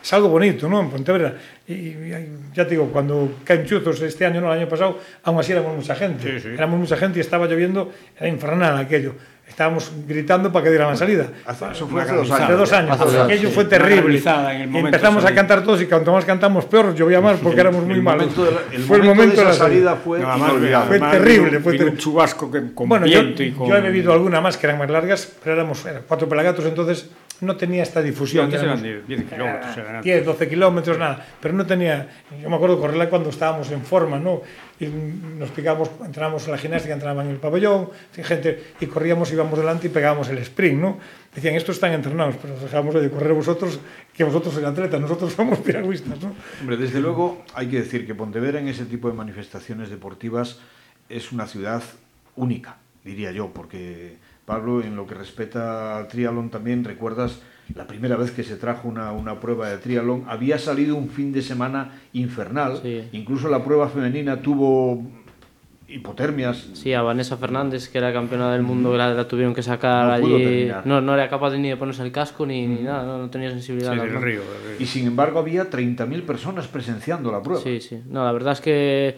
[SPEAKER 4] es algo bonito, ¿no? En Pontevedra. Y, y ya te digo, cuando caen chuzos este año, no, el año pasado, aún así éramos mucha gente.
[SPEAKER 1] Sí, sí.
[SPEAKER 4] Éramos mucha gente y estaba lloviendo, era infernal aquello. Estábamos gritando para que dieran la salida.
[SPEAKER 2] Hace- eso fue hace dos años.
[SPEAKER 4] Hace dos años,
[SPEAKER 3] Hace dos años,
[SPEAKER 4] aquello
[SPEAKER 3] sí.
[SPEAKER 4] fue terrible.
[SPEAKER 1] en el
[SPEAKER 4] Y
[SPEAKER 1] momento
[SPEAKER 4] empezamos a cantar todos y cuanto más cantamos peor, llovía más porque éramos muy
[SPEAKER 2] el
[SPEAKER 4] malos.
[SPEAKER 2] la, el
[SPEAKER 4] fue el
[SPEAKER 2] momento
[SPEAKER 4] momento
[SPEAKER 2] de
[SPEAKER 4] la salida.
[SPEAKER 2] salida fue
[SPEAKER 1] No, además,
[SPEAKER 2] inolvidable.
[SPEAKER 4] Fue
[SPEAKER 1] además
[SPEAKER 4] terrible, fue
[SPEAKER 1] vino un
[SPEAKER 4] terrible.
[SPEAKER 1] chubasco que, con
[SPEAKER 4] Bueno, yo,
[SPEAKER 1] y con...
[SPEAKER 4] yo he bebido alguna más que eran más largas, pero éramos eran cuatro pelagatos, entonces no tenía esta difusión.
[SPEAKER 1] antes
[SPEAKER 4] éramos-
[SPEAKER 1] eran 10 kilómetros. eran antes.
[SPEAKER 4] 10, 12 kilómetros, nada. Pero no tenía. Yo me acuerdo correrla cuando estábamos en forma, ¿no? Y nos picábamos, entrábamos en la gimnástica, entrábamos en el pabellón, sin gente, y corríamos, íbamos delante y pegábamos el sprint, ¿no? Decían, estos están entrenados, pero dejábamos de correr vosotros, que vosotros sois atletas, nosotros somos piragüistas, ¿no?
[SPEAKER 2] Hombre, desde luego hay que decir que Pontevedra en ese tipo de manifestaciones deportivas es una ciudad única, diría yo, porque Pablo, en lo que respecta al triatlón también, recuerdas la primera vez que se trajo una, una prueba de triatlón, había salido un fin de semana infernal,
[SPEAKER 3] Sí.
[SPEAKER 2] incluso la prueba femenina tuvo hipotermias.
[SPEAKER 3] Sí, a Vanessa Fernández, que era campeona del mundo, que la, la tuvieron que sacar
[SPEAKER 2] No pudo
[SPEAKER 3] allí.
[SPEAKER 2] terminar.
[SPEAKER 3] No, no era capaz de ni de ponerse el casco ni, ni nada, no, no tenía sensibilidad.
[SPEAKER 1] Sí, río. del río.
[SPEAKER 2] Y sin embargo había 30.000 personas presenciando la prueba.
[SPEAKER 3] Sí, sí. No, la verdad es que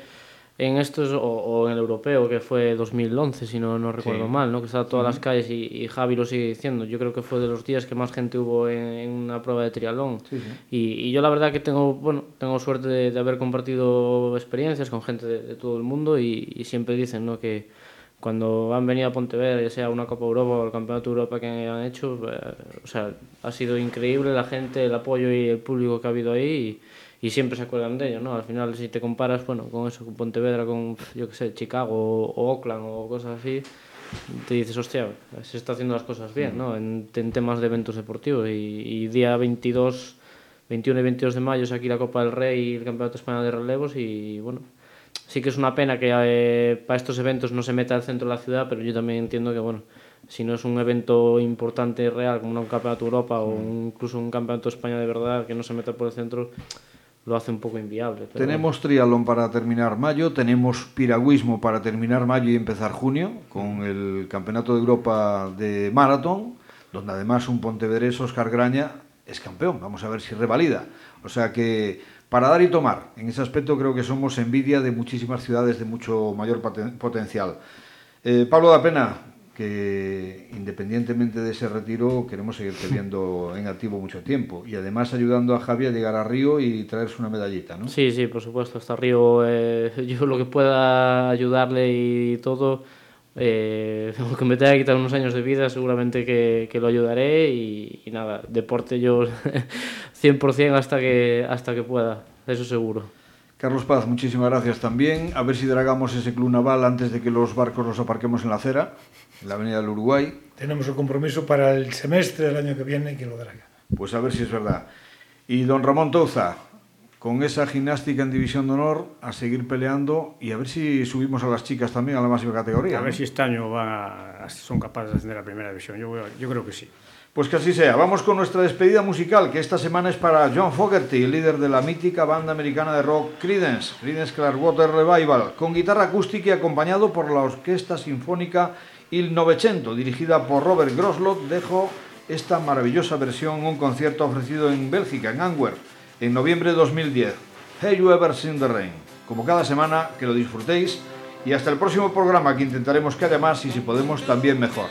[SPEAKER 3] en estos, o, o en el europeo, que fue 2011, si no, no recuerdo
[SPEAKER 2] Sí.
[SPEAKER 3] mal, ¿no? que estaba todas las calles y, y Javi lo sigue diciendo. Yo creo que fue de los días que más gente hubo en, en una prueba de triatlón.
[SPEAKER 2] Sí, sí.
[SPEAKER 3] Y, y yo la verdad que tengo, bueno, tengo suerte de, de haber compartido experiencias con gente de, de todo el mundo y, y siempre dicen ¿no? que cuando han venido a Pontevedra, ya sea una Copa Europa o el Campeonato Europa que han hecho, eh, o sea, ha sido increíble la gente, el apoyo y el público que ha habido ahí y, y siempre se acuerdan de ello, ¿no? Al final, si te comparas, bueno, con eso, con Pontevedra, con, yo qué sé, Chicago o, Oakland o cosas así, te dices, hostia, se está haciendo las cosas bien, ¿no? En, en temas de eventos deportivos. Y, y día 22, 21 y 22 de mayo es aquí la Copa del Rey y el Campeonato Español de Relevos. Y bueno, sí que es una pena que eh, para estos eventos no se meta al centro de la ciudad, pero yo también entiendo que, bueno, si no es un evento importante y real, como un Campeonato de Europa o un- incluso un Campeonato de España de verdad, que no se meta por el centro, lo hace un poco inviable.
[SPEAKER 2] Tenemos triatlón para terminar mayo, tenemos piragüismo para terminar mayo y empezar junio, con el Campeonato de Europa de Maratón, donde además un pontevedrés, Oscar Graña, es campeón. Vamos a ver si revalida. O sea que, para dar y tomar, en ese aspecto creo que somos envidia de muchísimas ciudades de mucho mayor poten- potencial. Eh, Pablo da Pena, que independientemente de ese retiro, queremos seguirte viendo en activo mucho tiempo y además ayudando a Javi a llegar a Río y traerse una medallita, ¿no?
[SPEAKER 3] Sí, sí, por supuesto. Hasta Río, eh, yo lo que pueda ayudarle y todo, eh, aunque me tenga que quitar unos años de vida, seguramente que, que lo ayudaré y, y nada, deporte yo 100% hasta que, hasta que pueda, eso seguro.
[SPEAKER 2] Carlos Paz, muchísimas gracias también. A ver si dragamos ese club naval antes de que los barcos los aparquemos en la acera, en la avenida del Uruguay.
[SPEAKER 4] Tenemos el compromiso para el semestre del año que viene que lo dará.
[SPEAKER 2] Pues a ver si es verdad. Y don Ramón Touza, con esa gimnástica en División de Honor, a seguir peleando y a ver si subimos a las chicas también a la máxima categoría.
[SPEAKER 1] A
[SPEAKER 2] ¿no?
[SPEAKER 1] ver si este año van a- son capaces de ascender a primera división. Yo, yo creo que sí.
[SPEAKER 5] Pues que así sea. Vamos con nuestra despedida musical, que esta semana es para John Fogerty, líder de la mítica banda americana de rock Creedence, Creedence Clearwater Revival, con guitarra acústica y acompañado por la Orquesta Sinfónica Il Novecento, dirigida por Robert Groslot, dejó esta maravillosa versión en un concierto ofrecido en Bélgica, en Antwerp, en noviembre de 2010. Have You Ever Seen the Rain? Como cada semana, que lo disfrutéis y hasta el próximo programa que intentaremos que haya más y si podemos también mejor.